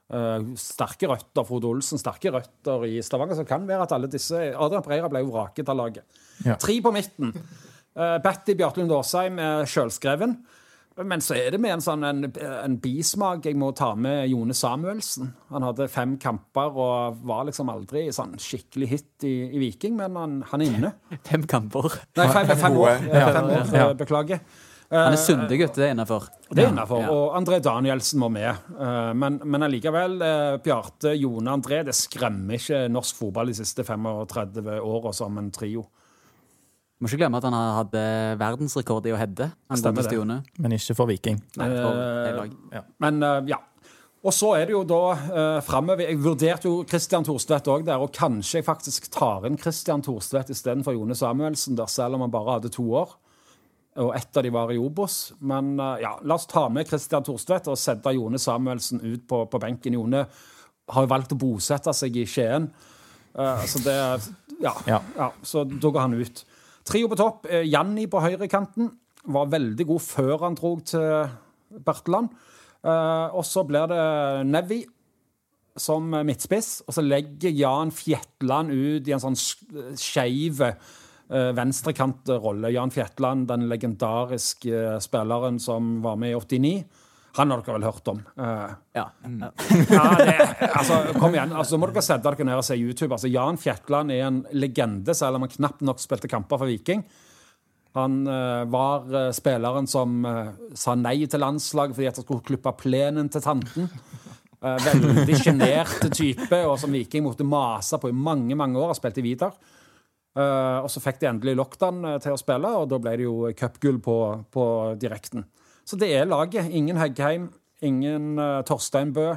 Uh, sterke røtter. Frode Olsen sterke røtter i Stavanger. Så det kan være at alle disse Adrian Breira ble jo vraket av laget. Ja. Tre på midten. Uh, Batty Bjartlund Aasheim er sjølskreven. Men så er det med en sånn en, en bismak jeg må ta med Jone Samuelsen. Han hadde fem kamper og var liksom aldri sånn skikkelig hit i, i Viking, men han, han er inne. Fem kamper. Nei, fem, fem år. Ja, fem år Ja. eh, Beklager. Han er Eh, gutt. Det er innafor. det er innafor. Ja. Og André Danielsen må med. Eh, Men, men allikevel, eh, Bjarte, Jone, André, det skremmer ikke norsk fotball de siste 35 åra som en trio. Må ikke glemme at han hadde verdensrekord i å heade. Men ikke for Viking. Nei, for Eh, hele. Men eh, ja. Og så er det jo da uh, framover Jeg vurderte jo Christian Thorstvedt òg der, og kanskje jeg faktisk tar inn Christian Thorstvedt istedenfor Jone Samuelsen der, selv om han bare hadde to år. Og ett av de var i Obos. Men eh, ja, la oss ta med Christian Thorstvedt og sette Jone Samuelsen ut på, på benken. Jone har jo valgt å bosette seg i Skien. uh, så det ja, Ja. ja. Så da går han ut. Trio på topp. Eh, Janni på høyrekanten var veldig god før han dro til Berteland. Uh, og så blir det Nevi som midtspiss, og så legger Jan Fjetland ut i en sånn sk- skeiv venstrekantrolle. Jan Fjetland, den legendariske eh, spilleren som var med i 89. Han har dere vel hørt om? Eh, Ja. ja, det, altså, kom igjen. Altså, må dere sette dere ned og se YouTube. Altså, Jan Fjetland er en legende, selv om han knapt nok spilte kamper for Viking. Han uh, var uh, spilleren som eh, sa nei til landslaget fordi at han skulle klippe plenen til tanten. Eh, veldig sjenert type, og som Viking måtte mase på i mange mange år. Han spilte i Vidar. Eh, og så fikk de endelig lockdown eh, til å spille, og da ble det jo cupgull på, på direkten. Så det er laget. Ingen Heggheim, ingen uh, Torstein Bø,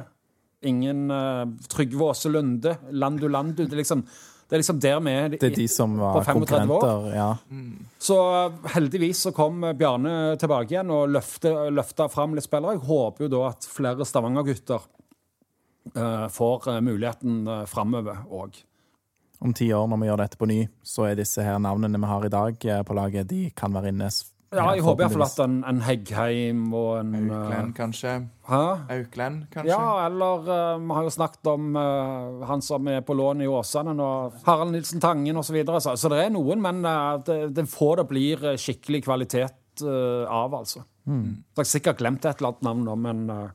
ingen uh, Trygve Åse Lunde, Landu Landu. Det er liksom, det er liksom der vi er. Det er de som var På 35 år. Ja. Så uh, heldigvis så kom uh, Bjarne tilbake igjen og løfta fram litt spillere. Jeg håper jo da at flere Stavanger-gutter uh, får uh, muligheten uh, framover òg. Om ti år, når vi gjør dette på ny, så er disse her navnene vi har i dag eh, på laget, de kan være inne. Ja, jeg håper iallfall at en, en Heggheim og en Auklend, kanskje. Hæ? Auklend, kanskje. Ja, eller uh, vi har jo snakket om uh, han som er på lån i Åsane nå, Harald Nilsen Tangen osv. Så, videre. så så det er noen, men uh, det, det få det blir eh, skikkelig kvalitet eh, av, altså. Mm. Så jeg har sikkert glemt et eller annet navn nå, men, eh,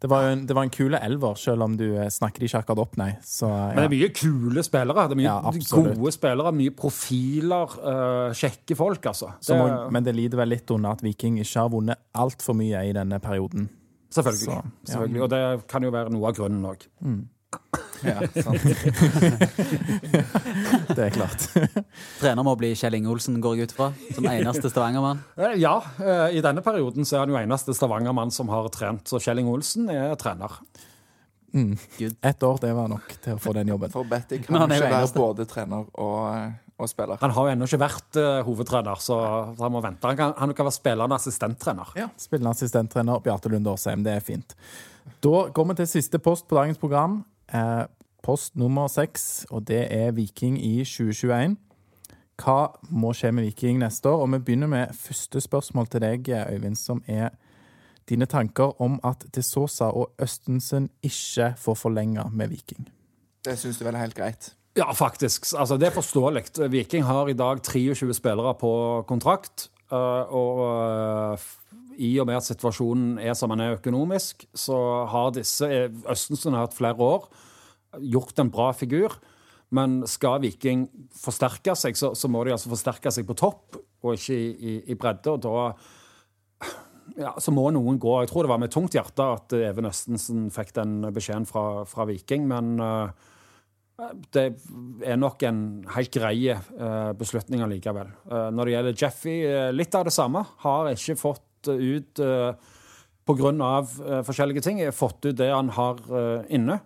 Det var en, det var en kule elver, selv om du eh, snakker ikke akkurat opp, nei. Så, men det er mye kule spillere. Det er mye Ja, gode spillere, mye profiler, uh, kjekke folk, altså. Det, må, men det lider vel litt under at Viking ikke har vunnet altfor mye i denne perioden. selvfølgelig. så, ja. selvfølgelig. Og det kan jo være noe av grunnen òg. Ja, sant. Det er klart. Trener må bli Kjell Inge Olsen, går jeg ut fra. Som eneste Stavanger-mann. Eh, Ja, eh, i denne perioden så er han jo eneste Stavanger-mann som har trent, så Kjell Inge Olsen er trener. Ett år, det var nok til å få den jobben. For Betty kan han ikke være eneste. både trener og, eh, og spiller. Han har jo ennå ikke vært uh, hovedtrener, så han må vente. Han kan, han kan være spillende assistenttrener. Spillende assistenttrener Bjarte Lunde Årsheim. Det er fint. Da går vi til siste post på dagens program. Eh, post nummer seks, og det er Viking i 2021. Hva må skje med Viking neste år? Og vi begynner med første spørsmål til deg, Øyvind, som er dine tanker om at De Sosa og Østensen ikke får forlenge med Viking. Det syns du vel er helt greit. Ja, faktisk. Altså, det er forståelig. Viking har i dag 23 spillere på kontrakt. eh, Og eh, i og med at situasjonen er som den er økonomisk, så har disse eh, Østensen har hatt flere år, gjort en bra figur. Men skal Viking forsterke seg, så, så må de altså forsterke seg på topp, og ikke i, i, i bredde. Og da ja, så må noen gå. Jeg tror det var med tungt hjerte at Even Østensen fikk den beskjeden fra, fra Viking, men uh, det er nok en helt grei uh, beslutning allikevel. Uh, når det gjelder Jeffy, litt av det samme. Har ikke fått eh, ut uh, Pga. Uh, forskjellige ting. Fått ut det han har eh, inne.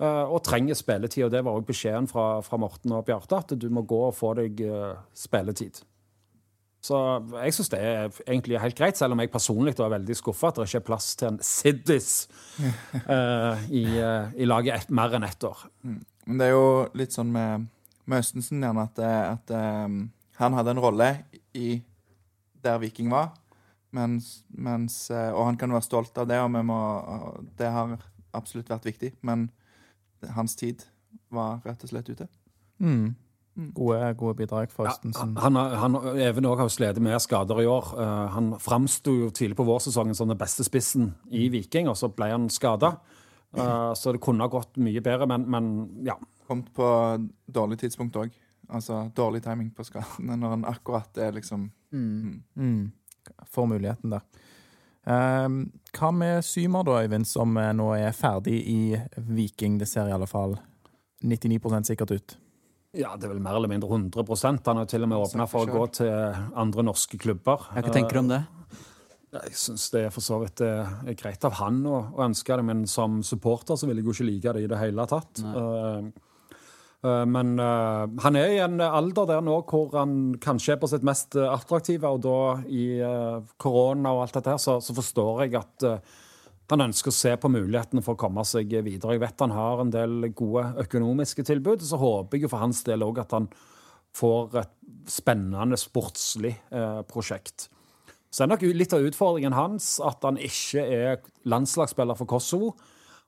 eh, og trenger spilletid. Og det var òg beskjeden fra, fra Morten og Bjarte, at du må gå og få deg eh, spilletid. Så jeg syns det er egentlig helt greit, selv om jeg personlig var veldig skuffa at det ikke er plass til en Siddis uh, i, uh, i laget et, mer enn ett år. Men det er jo litt sånn med, med Østensen gjerne at, eh, at um, han hadde en rolle i der Viking var. Mens, mens, eh, og han kan være stolt av det, og vi må, det har absolutt vært viktig. Men hans tid var rett og slett ute. Mm. Gode, gode bidrag Ja, Østensen. han, har- han, Even også har slitt med skader i år. Eh, han framsto jo tidlig på vårsesongen som den beste spissen i Viking, og så ble han skada. så det kunne ha gått mye bedre, men, men ja. Kommet på dårlig tidspunkt òg. Altså dårlig timing på skadene når han akkurat er liksom Mm. Får muligheten der. Ehm, hva med Symer, da, Øyvind, som eh, nå er ferdig i Viking? Det ser i alle fall 99% sikkert ut. Ja, det er vel mer eller mindre 100 Han har til og med åpna for å gå til andre norske klubber. Hva tenker du om det? Eh, Jeg syns det er for så vidt eh, er greit av han å, å ønske det, men som supporter så vil jeg jo ikke like det i det hele tatt. Eh, eh, men uh, han er i en alder der nå hvor han kanskje er på sitt mest eh, attraktive, og da i uh, korona og alt dette her, så, så forstår jeg at uh, han ønsker å se på mulighetene for å komme seg videre. Jeg vet han har en del gode økonomiske tilbud. Så håper jeg jo for hans del òg at han får et spennende sportslig eh, prosjekt. Så er nok litt av utfordringen hans at han ikke er landslagsspiller for Kosovo.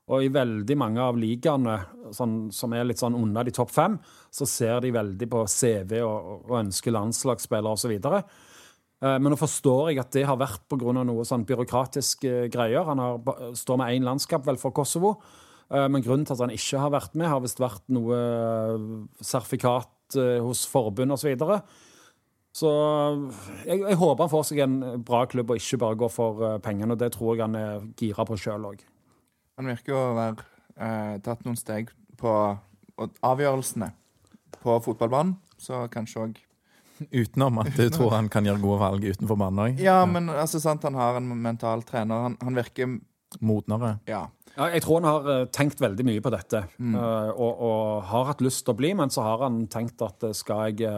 Og i veldig mange av ligaene sånn, som er litt sånn under de topp fem, så ser de veldig på CV og, og ønsker landslagsspillere osv. Eh, men nå forstår jeg at det har vært pga. noe sånn byråkratiske greier. Han har, står med én landskamp vel for Kosovo, eh, men grunnen til at han ikke har vært med, har visst vært noe eh, sertifikat hos forbund osv. Så, videre. så jeg, jeg, håper han får seg en bra klubb og ikke bare går for pengene. og Det tror jeg han er gira på sjøl òg. Han virker jo å være eh, tatt noen steg på avgjørelsene på fotballbanen, så kanskje òg Utenom at du tror han kan gjøre gode valg utenfor banen òg? Ja, men altså, sant, han har en mental trener. Han, han virker Modnere? Ja. ja. Jeg tror han har uh, tenkt veldig mye på dette, mm. uh, og, og, har hatt lyst til å bli, men så har han tenkt at uh, skal jeg,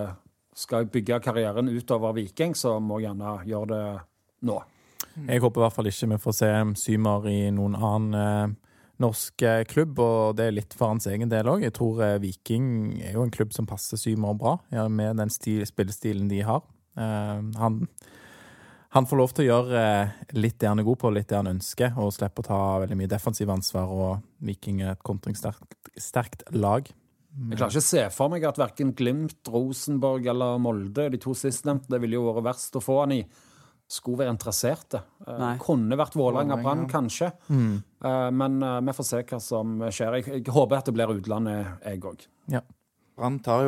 skal jeg bygge karrieren utover Viking, så må jeg gjerne gjøre det nå. Jeg håper i hvert fall ikke vi får se Symer i noen annen norsk eh, klubb, og det er litt for hans egen del òg. Jeg tror eh, Viking er jo en klubb som passer Symer bra, ja, med den stil, spillestilen de har. Eh, han, han, får lov til å gjøre litt det han er god på, litt det han ønsker, og slipper å ta veldig mye defensiv ansvar. Og Viking er et kontringssterkt lag. Jeg klarer ikke å se for meg at verken Glimt, Rosenborg eller Molde, de to sistnevnte, det ville jo vært verst å få han i skulle være interesserte. Eh, Nei. Kunne vært Vålerenga Brann, kanskje. Mm. Uh, men uh, vi får se hva som skjer. Jeg, jeg håper at det blir utlandet, jeg òg. Ja. Brann tar,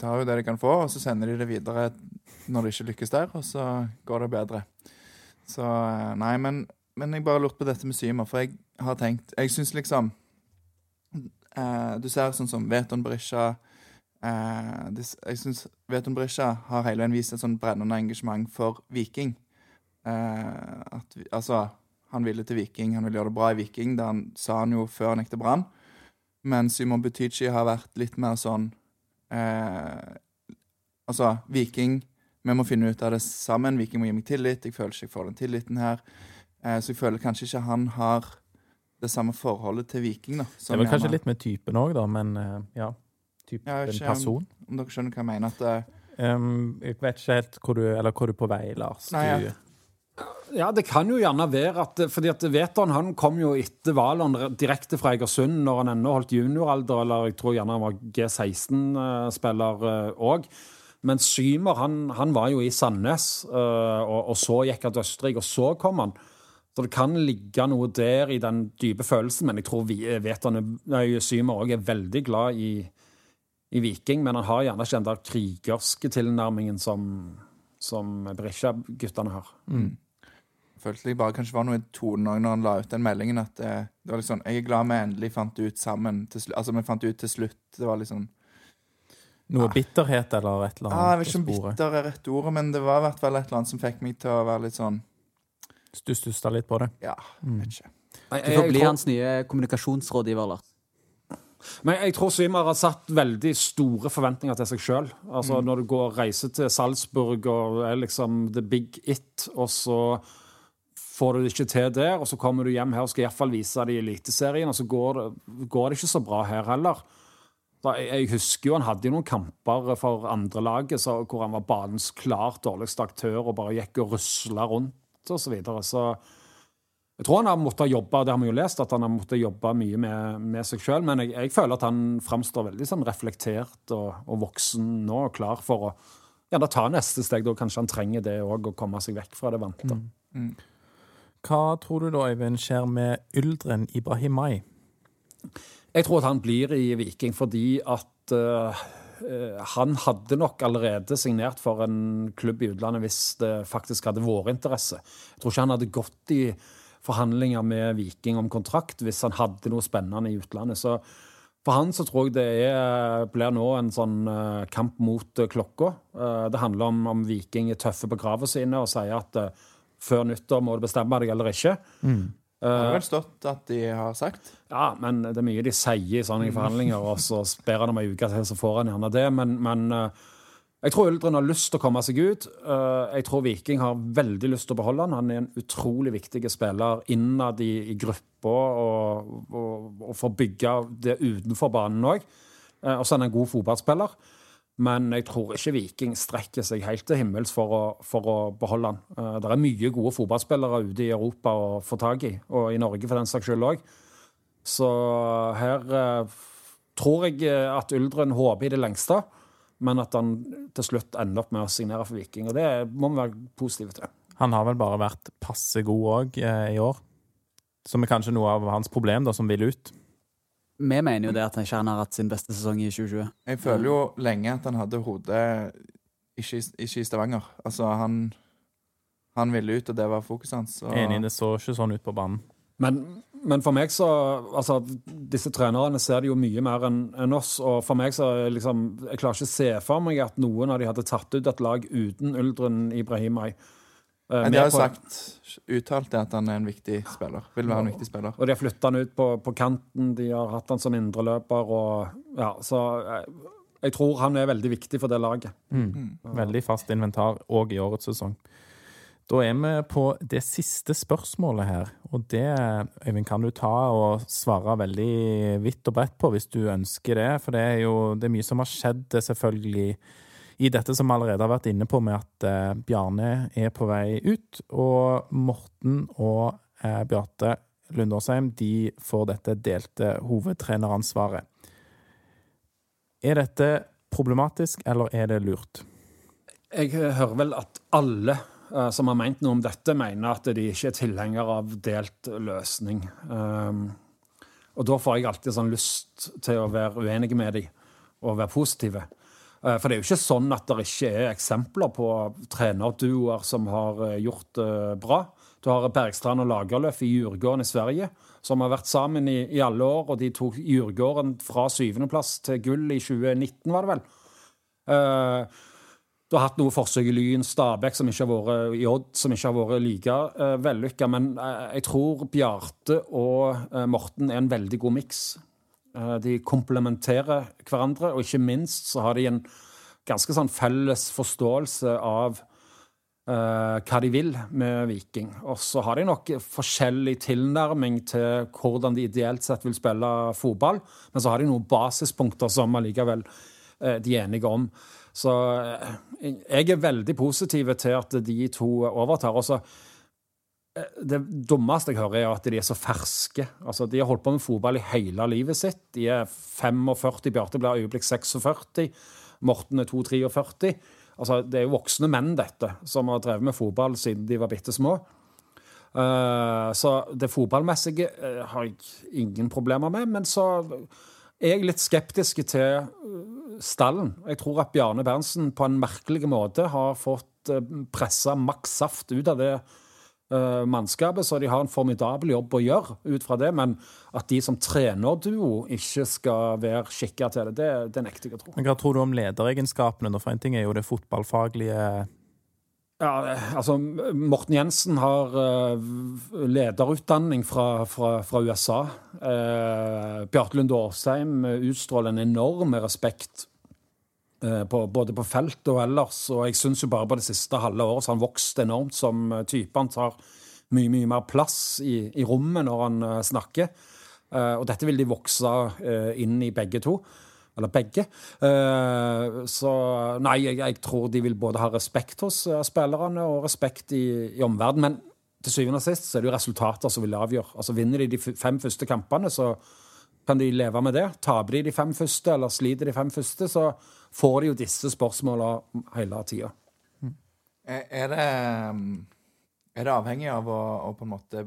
tar, jo det de kan få, og så sender de det videre når det ikke lykkes der, og så går det bedre. Så Nei, men, men jeg bare lurte på dette med Symer, for jeg har tenkt Jeg syns liksom Du ser sånn som Veton Berisha jeg syns Veton Berisha har hele veien vist et sånn brennende engasjement for Viking. Eh, at, altså, han ville til Viking, han ville gjøre det bra i Viking. Det han, sa han jo før han gikk til Brann. Men Simon Butichi har vært litt mer sånn eh, Altså, Viking Vi må finne ut av det sammen. Viking må gi meg tillit. Jeg føler ikke jeg får den tilliten her. Eh, så jeg føler kanskje ikke han har det samme forholdet til Viking. da. Det er vel kanskje litt med typen òg, da, men uh, ja. Typen ja, ikke, person. Om, om, dere skjønner hva jeg mener? At, uh, um, jeg vet ikke helt hvor du, eller hvor du er på vei, Lars. Nei, ja. Ja, det kan jo gjerne være at fordi at Veton han kom jo etter Valon direkte fra Egersund når han ennå holdt junioralder, eller jeg tror gjerne han var G16-spiller òg. Men Symer han, han, var jo i Sandnes, eh, og, og så gikk han til Østerrike, og så kom han. Så det kan ligge noe der i den dype følelsen, men jeg tror vi, Veton, nei, Symer òg er veldig glad i, i, Viking. Men han har gjerne ikke den der krigerske tilnærmingen som, som Berisha-guttene har. Mm følte jeg bare kanskje var noe i tonen når han la ut den meldingen. At det, det var sånn Jeg er glad vi endelig fant det ut sammen. Til, altså, vi fant det ut til slutt. Det var liksom Noe ja. bitterhet eller et eller annet? Ja, jeg vet ikke om bitter er rett ordet, men det var i hvert fall et eller annet som fikk meg til å være litt sånn stussa litt på det? Ja. Mm. Vet ikke. Du får bli hans nye kommunikasjonsrådgiver, Lars. Men jeg tror Svimar har satt veldig store forventninger til seg sjøl. Altså, mm. Når du går og reiser til Salzburg og er liksom the big it, og så får du det ikke til der, og så kommer du hjem her og skal iallfall vise det i Eliteserien, og så går det, går det, ikke så bra her heller. Jeg, jeg, husker jo han hadde jo noen kamper for andrelaget hvor han var banens klart dårligste aktør og bare gikk og rusla rundt og så videre. Så jeg tror han har måttet jobbe det har vi jo lest, at han har måttet jobbe mye med, med seg sjøl, men jeg, jeg, føler at han framstår veldig sånn reflektert og, og, voksen nå, og klar for å ja, ta neste steg. Da kanskje han trenger det òg, å komme seg vekk fra det vante. Mm. Mm. Hva tror du da, Øyvind, skjer med Yldren Ibrahimai? Jeg tror at han blir i Viking fordi at uh, han hadde nok allerede signert for en klubb i utlandet hvis det faktisk hadde vært interesse. Jeg tror ikke han hadde gått i forhandlinger med Viking om kontrakt hvis han hadde noe spennende i utlandet. Så for han så tror jeg det er, blir nå en sånn uh, kamp mot uh, klokka. det handler om om Viking er tøffe på kravene sine og sier at før nyttår må du bestemme deg eller ikke. Mm. Det har vel stått at de har sagt? Ja, men det er mye de sier i sånne forhandlinger, og så ber han om ei uke til, så får han gjerne det. Men, men uh, Jeg tror Uldren har lyst til å komme seg ut. Eh, Jeg tror Viking har veldig lyst til å beholde han. Han er en utrolig viktig spiller innad i, i gruppa og, og, og for å bygge det utenfor banen òg. Og så er han en god fotballspiller. Men jeg tror ikke Viking strekker seg helt til himmels for å, for å beholde han. Eh, Det er mye gode fotballspillere ute i Europa å få tak i, og i Norge for den saks skyld òg. Så her eh, tror jeg eh, at Uldren håper i det lengste, men at han til slutt ender opp med å signere for Viking. Og det må vi være positive til. Han har vel bare vært passe god òg i år. Som er kanskje noe av hans problem, da, som vil ut. Vi mener jo det at han ikke har hatt sin beste sesong i 2020. Jeg føler jo lenge at han hadde hodet ikke, i- ikke i Stavanger. Altså, han, han ville ut, og det var fokuset hans. Og, Enig, det så ikke sånn ut på banen. Men, men for meg så Altså, disse trenerne ser det jo mye mer enn en oss. Og for meg så liksom Jeg klarer ikke å se for meg at noen av de hadde tatt ut et lag uten Uldren Ibrahimai. Eh, de har jo sagt, uttalt det at han er en viktig spiller. Vil være en viktig spiller. Og de har flytta han ut på, på kanten, de har hatt han som indreløper og Ja, så jeg, jeg tror han er veldig viktig for det laget. Veldig fast inventar òg i årets sesong. Da er vi på det siste spørsmålet her, og det Øyvind, kan du ta og svare veldig vidt og bredt på hvis du ønsker det. For det er jo det er mye som har skjedd, eh, selvfølgelig, i dette som vi allerede har vært inne på, med at eh, Bjarne er på vei ut, og Morten og eh, Beate Lundåsheim de får dette delte hovedtreneransvaret. Er dette problematisk, eller er det lurt? Jeg hører vel at alle eh, som har ment noe om dette, mener at de ikke er tilhengere av delt løsning. Um, og da får jeg alltid sånn lyst til å være uenig med dem og være positive. Eh, for det er jo ikke sånn at det ikke er eksempler på trenerduoer som har eh, gjort det bra. Du har Bergstrand og Lagerlöf i Djurgården i Sverige, som har vært sammen i, i alle år, og de tok Djurgården fra syvendeplass til gull i 2019, var det vel. Uh, du har hatt noe forsøk i Lyn, Stabæk, som ikke har vært, i Odd, som ikke har vært like uh, vellykka. Men uh, jeg tror Bjarte og uh, Morten er en veldig god miks. Eh, de komplementerer hverandre, og ikke minst så har de en ganske sånn felles forståelse av eh, hva de vil med Viking. Og så har de nok forskjellig tilnærming til hvordan de ideelt sett vil spille fotball, men så har de noen basispunkter som allikevel eh, de er enige om. Så jeg er veldig positiv til at de to overtar. Og så eh, det dummeste jeg hører, er at de er så ferske. Altså, De har holdt på med fotball i hele livet sitt. De er 45, Bjarte blir øyeblikk 46. Morten er 2-43. Altså, det er jo voksne menn, dette, som har drevet med fotball siden de var bitte små. Uh, så det fotballmessige uh, har jeg ingen problemer med. Men så er jeg litt skeptisk til eh, stallen. Jeg tror at Bjarne Berntsen på en merkelig måte har fått pressa maks saft ut av det mannskapet, så de har en formidabel jobb å gjøre ut fra det. Men at de som trenerduo ikke skal være skikka til det, det, det nekter jeg å tro. Men Hva tror du om lederegenskapene? For en ting er jo det fotballfaglige Ja, altså, Morten Jensen har eh, lederutdanning fra, fra, fra USA. Uh, Bjarte Lunde Årsheim utstråler en enorm respekt eh, på, både på felt og ellers. Og jeg syns jo bare på det siste halve året så har han vokst enormt som eh, type. Han tar mye, mye mer plass i, i rommet når han eh, snakker. Eh, og dette vil de vokse eh, inn i begge to. Eller begge. Eh, så nei, jeg, jeg tror de vil både ha respekt hos eh, spillerne og respekt i, i omverdenen. Men til syvende og sist så er det jo resultater som vil avgjøre. Altså Vinner de de fem første kampene, så kan de leve med det. Taper de de fem første, eller sliter de fem første, så får de jo disse spørsmåla hele tida. Er er det, um, er det avhengig av å, å på en måte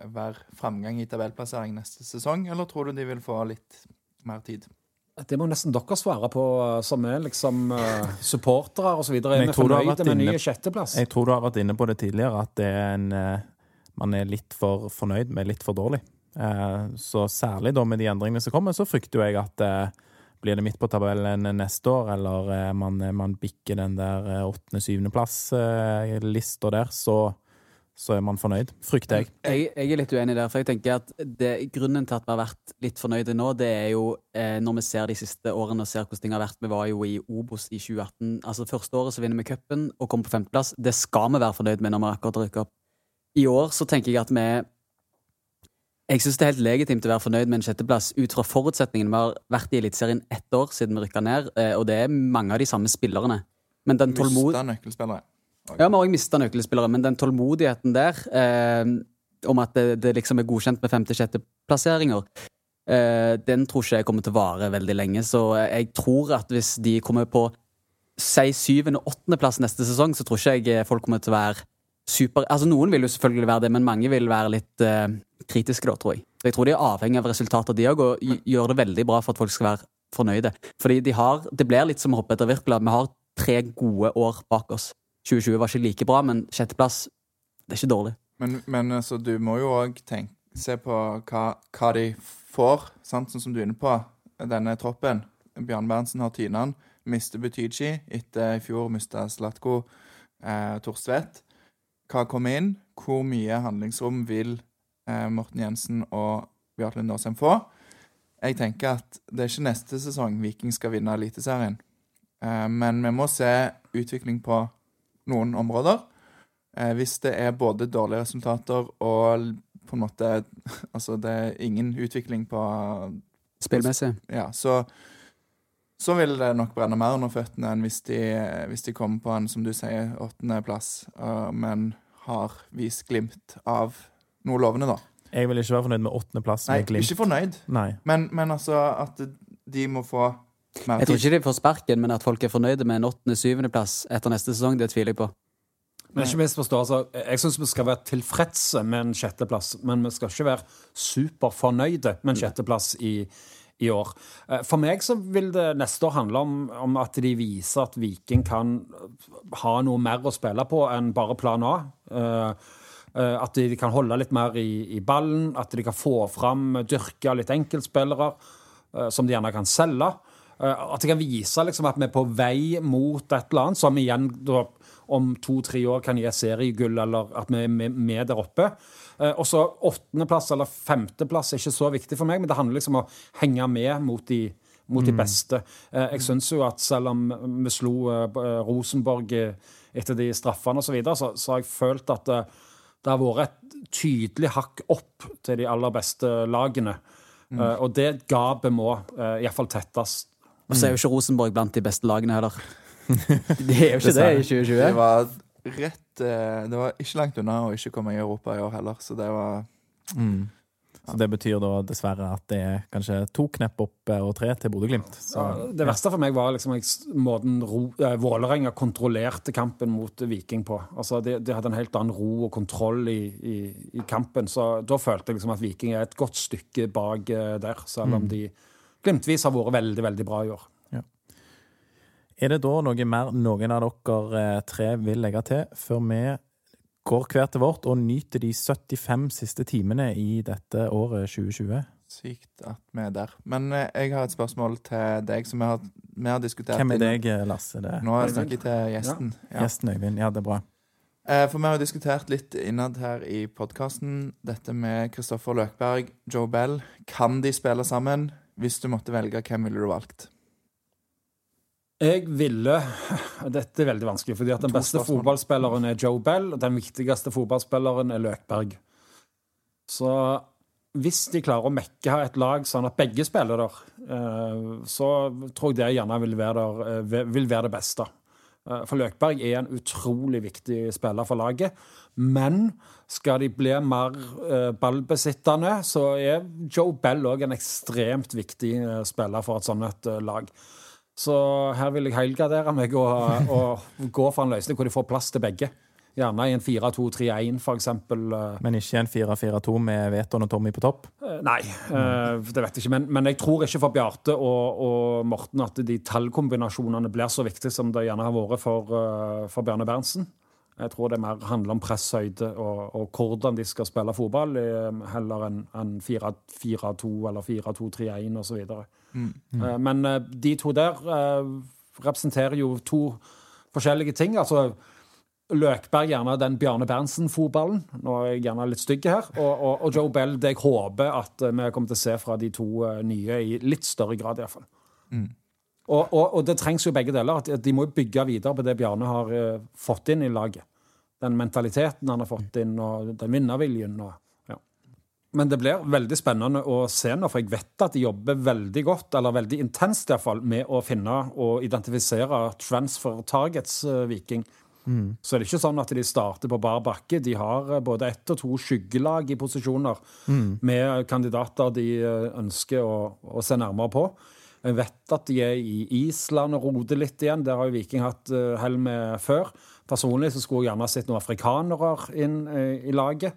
være framgang i tabellplassering neste sesong, eller tror du de vil få litt mer tid? Det må nesten dere svare på, eh, som er liksom uh, supportere osv. Er vi jeg tror du har fornøyde vært med inne- nye sjetteplass? Jeg tror du har vært inne på det tidligere, at det er en, eh, man er litt for fornøyd med litt for dårlig. Eh, Så særlig da med de endringene som kommer, så frykter jo jeg at eh, blir det midt på tabellen neste år, eller eh, man, man bikker den der åttende-syvendeplass-lista der, så, så er man fornøyd. Frykter jeg. Jeg, jeg er litt uenig der, for jeg tenker at det, grunnen til at vi har vært litt fornøyde nå, det er jo eh, når vi ser de siste årene og ser hvordan ting har vært. Vi var jo i Obos i 2018. Altså Første året så vinner vi cupen og kommer på femteplass. Det skal vi være fornøyd med når vi akkurat rykker opp. I år så tenker jeg at vi Jeg syns det er helt legitimt å være fornøyd med en sjetteplass ut fra forutsetningen. Vi har vært i Eliteserien ett år siden vi rykka ned, eh, og det er mange av de samme spillerne. Men den tålmod... Mista nøkkelspillere. Ja, vi har òg mista nøkkelspillere, men den tålmodigheten der eh, om at det, det, liksom er godkjent med femte-sjetteplasseringer, eh, den tror ikke jeg kommer til å vare veldig lenge. Så jeg tror at hvis de kommer på si syvende- og åttendeplass neste sesong, så tror ikke jeg folk kommer til å være super Altså Noen vil jo selvfølgelig være det, men mange vil være litt uh, kritiske, da, tror jeg. Jeg tror de er avhengig av resultater, de òg, og gjør det veldig bra for at folk skal være fornøyde. Fordi de har Det blir litt som å hoppe etter Wirkola. Vi har tre gode år bak oss. 2020 var ikke like bra, men sjetteplass det er ikke dårlig. Men, men altså, du må jo òg se på hva, hva, de får, sant? sånn som du er inne på. Denne troppen. Bjørn Berntsen har Tynan. Mister Butichi etter i fjor mista Slatko eh, Torstvedt. Hva kommer inn? Hvor mye handlingsrom vil eh, Morten Jensen og Bjarte Lindåsheim få? Jeg tenker at det er ikke neste sesong Viking skal vinne Eliteserien. Eh, men vi må se utvikling på noen områder. Eh, hvis det er både dårlige resultater og på en måte Altså, det er ingen utvikling på Spillmessig. Ja, så så vil det nok brenne mer under føttene enn hvis de, hvis de kommer på en, som du sier, åttendeplass, uh, men har vist glimt av noe lovende, da. Jeg vil ikke være fornøyd med åttendeplass med glimt. ikke fornøyd, Nei. men, men altså at de må få mer Jeg tror ikke de får sparken, men at folk er fornøyde med en åttende-syvendeplass etter neste sesong, det tviler jeg på. Men ikke misforstå, altså, Jeg syns vi skal være tilfredse med en sjetteplass, men vi skal ikke være superfornøyde med en sjetteplass i, i år. Eh, For meg så vil det neste år handle om, om at de viser at Viking kan ha noe mer å spille på enn bare plan A. Eh, eh, At de kan holde litt mer i, i ballen, at de kan få fram, dyrke litt enkeltspillere eh, som de gjerne kan selge. Eh, At de kan vise liksom, at vi er på vei mot et eller annet som igjen om to-tre år kan gi seriegull, eller at vi er med der oppe. Eh, Og så åttendeplass eller femteplass er ikke så viktig for meg, men det handler liksom om å henge med mot de, mot de beste. Eh, Jeg syns jo at selv om vi slo eh, Rosenborg etter de straffene osv., så, videre, så så har jeg følt at det har vært et tydelig hakk opp til de aller beste lagene. Mm. Og det gapet må iallfall tettes. Og så er jo ikke Rosenborg blant de beste lagene heller. De er jo ikke det i 2020. Det var rett eh, Det var ikke langt unna å ikke komme i Europa i år heller, så det var Mm. Så det betyr da dessverre at det er kanskje to knepp opp eh, og tre til Bodø-Glimt. Ja, det verste for meg var liksom måten ro- eh, Vålerenga kontrollerte kampen mot Viking på. Altså, de, de hadde en helt annen ro og kontroll i, i, i kampen. Så da følte jeg liksom at Viking er et godt stykke bak der, selv om de glimtvis har vært veldig, veldig bra i år. Er det da noe mer noen av dere eh, tre vil legge til, før vi går hver til vårt og nyter de 75 siste timene i dette året 2020? sykt at vi er der. Men eh, jeg har et spørsmål til deg, som vi har, vi har diskutert Hvem er deg, eh, Lasse? Det er Nå har jeg snakket til gjesten. Ja. gjesten Øyvind. Ja, det er bra. Eh, For vi har jo diskutert litt innad her i podkasten dette med Kristoffer Løkberg, Joe Bell. Kan de spille sammen? Hvis du måtte velge, hvem ville du valgt? Jeg ville Dette er veldig vanskelig, fordi at den beste fotballspilleren er Joe Bell, og den viktigste fotballspilleren er Løkberg. Så hvis de klarer å mekke et lag sånn at begge spiller der, eh, så tror jeg det gjerne vil være, der, eh, vil være det beste. Eh, For Løkberg er en utrolig viktig spiller for laget. Men skal de bli mer ballbesittende, så er Joe Bell òg en ekstremt viktig spiller for et sånt lag. Så her vil jeg helgardere meg og, og gå for en løsning hvor de får plass til begge. Gjerne i en 4-2-3-1, for eksempel. eh, Men ikke en 4-4-2 med Veton og Tommy på topp? Eh, Nei, eh, det vet jeg ikke. Men, men jeg tror ikke for Bjarte og, og Morten at de tallkombinasjonene blir så viktige som det gjerne har vært for, for Bjarne Berntsen. Jeg tror det mer handler om presshøyde og, og hvordan de skal spille fotball, eh, heller enn en 4-4-2 eller 4-2-3-1 osv. Eh, Men eh, de to der representerer jo to forskjellige ting. Altså Løkberg gjerne den Bjarne Berntsen-fotballen. Nå er jeg gjerne litt stygg her. Og, og, og Joe Bell det jeg håper at vi kommer til å se fra de to nye i litt større grad, iallfall. Mm. Og, og, og det trengs jo begge deler. at De må bygge videre på det Bjarne har fått inn i laget. Den mentaliteten han har fått inn, og den vinnerviljen. og men det blir veldig spennende å se nå, for jeg vet at de jobber veldig godt, eller veldig intenst iallfall, med å finne og identifisere transfer targets, uh, Viking. Mm. Så er ikke sånn at de starter på bar bakke. De har uh, både ett og to skyggelag i posisjoner mm. med kandidater de uh, ønsker å, å, se nærmere på. Jeg vet at de er i Island og roter litt igjen. Der har jo Viking hatt hell med før. Personlig så skulle jeg gjerne sett noen afrikanere inn i laget.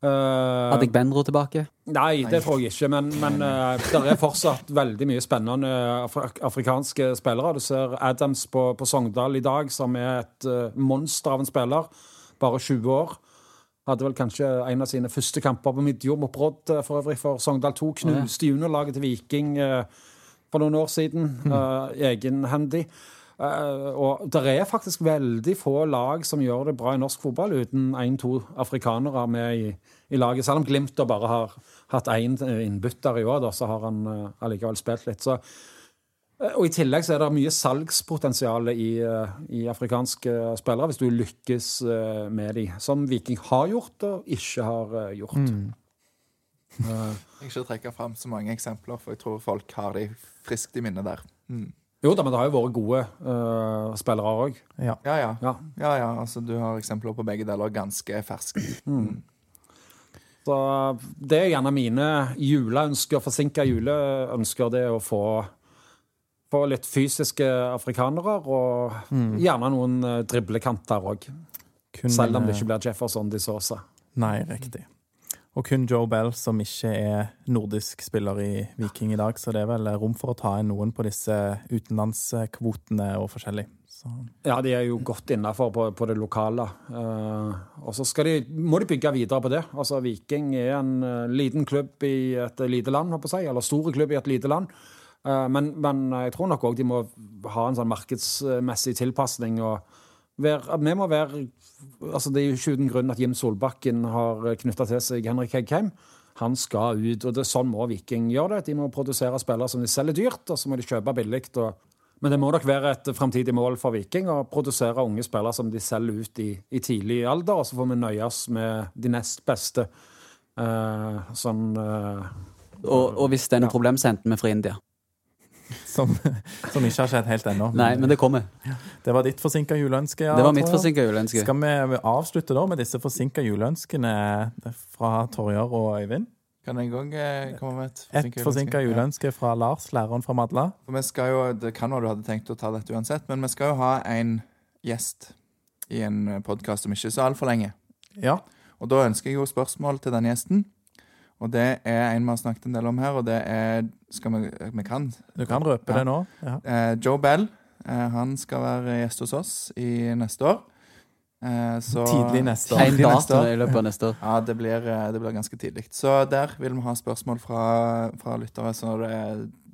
Uh, Hadde jeg Benro tilbake? Nei, det tror jeg ikke. Men, men uh, det er fortsatt veldig mye spennende afri afrikanske spillere. Du ser Adams på, på, Sogndal i dag, som er et uh, monster av en spiller. Bare 20 år. Hadde vel kanskje en av sine første kamper på midtjord mot Brodd for øvrig for Sogndal 2. Knuste juniorlaget til Viking for noen år siden. Mm. Egenhendig. Uh, og det er faktisk veldig få lag som gjør det bra i norsk fotball uten én-to afrikanere med i, i, laget. Selv om Glimt da bare har hatt én innbytter i år, da, så har han uh, allikevel spilt litt. Så, og I tillegg så er det mye salgspotensial i, i afrikanske spillere, hvis du lykkes med de, som Viking har gjort og ikke har gjort. Mm. jeg skal ikke trekke fram så mange eksempler, for jeg tror folk har de friskt i minne der. Mm. Jo da, men det har jo vært gode uh, spillere òg. Ja. Ja, ja. ja. ja, ja. Altså, du har eksempler på begge deler, ganske ferske. Mm. Så det er gjerne mine juleønsker, forsinka juleønsker, det å få, få litt fysiske afrikanere, og mm. gjerne noen uh, driblekanter òg. Selv om det ikke blir Jefferson de Sosa. Nei, riktig. Og kun Joe Bell som ikke er nordisk spiller i Viking i dag, så det er vel rom for å ta inn noen på disse utenlandskvotene og forskjellig. Så. Ja, de er jo godt innafor på, på, det lokale. Uh, og så må de bygge videre på det. Altså, Viking er en uh, liten klubb i et lite land, jeg, eller store klubb i et lite land. Uh, men, men, jeg tror nok òg de må ha en sånn markedsmessig tilpasning. og være, vi må være altså Det er jo ikke uten grunn at Jim Solbakken har knytta til seg Henrik Heggheim. Han skal ut, og det sånn må Viking gjøre det. De må produsere spillere som de selger dyrt, og så må de kjøpe billig. Men det må nok være et framtidig mål for Viking å produsere unge spillere som de selger ut i, i tidlig alder, og så får vi nøyes med de nest beste. Uh, sånn uh, og, og, hvis det er noe ja. problem, så henter vi fra India. Som, som, ikke har skjedd helt ennå. Nei, men det kommer. Det var ditt forsinka juleønske. Ja, det var mitt forsinka juleønske. Skal vi avslutte da med disse forsinka juleønskene fra Torjar og Øyvind? Kan jeg òg eh, komme med et forsinka Et forsinka juleønske fra Lars, læreren fra Madla. For vi skal jo, Det kan være du hadde tenkt å ta dette uansett, men vi skal jo ha en gjest i en podkast om ikke så altfor lenge. Ja. Og da ønsker jeg jo spørsmål til den gjesten. Og det er en vi har snakket en del om her, og det er skal Vi, vi kan Du kan røpe ja. det nå. Ja. Eh, Joe Bell eh, han skal være gjest hos oss i neste år. Eh, så, tidlig neste år. En dato i løpet av neste år. Ja, det blir, eh, det blir ganske tidlig. Så der vil vi ha spørsmål fra, fra lyttere. Så det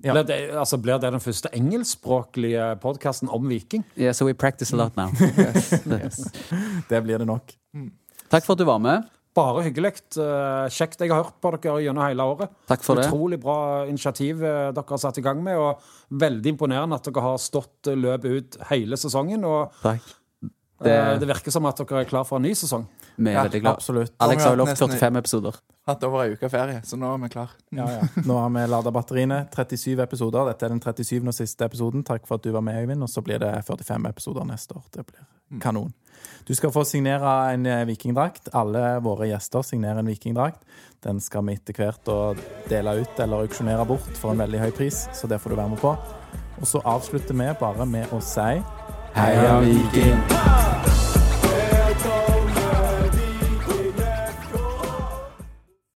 ja. Blir, det, altså, blir det den første engelskspråklige podkasten om Viking? Yeah, so we practice a lot now. yes, yes. Det blir det nok. Mm. Takk for at du var med. Bare hyggelig. Eh, kjekt. Jeg har hørt på dere gjennom hele året. Takk for det. Utrolig bra initiativ eh, dere har satt i gang med. Og veldig imponerende at dere har stått eh, løpet ut hele sesongen. Og. Det, det, virker som at dere er klar for en ny sesong. Vi er ja, veldig glad. Absolutt. Alex har jo lovt 45 episoder. Hatt over ei uke ferie, så nå er vi klar. Ja, ja. Nå har vi lada batteriene. 37 episoder. Dette er den 37. og siste episoden. Takk for at du var med, Øyvind. Og så blir det 45 episoder neste år. Det blir mm. kanon. Du skal få signere en eh, vikingdrakt. Alle våre gjester signerer en vikingdrakt. Den skal vi etter hvert dele ut eller auksjonere bort for en veldig høy pris, så det får du være med på. Og så avslutter vi bare med å si Heia Viking!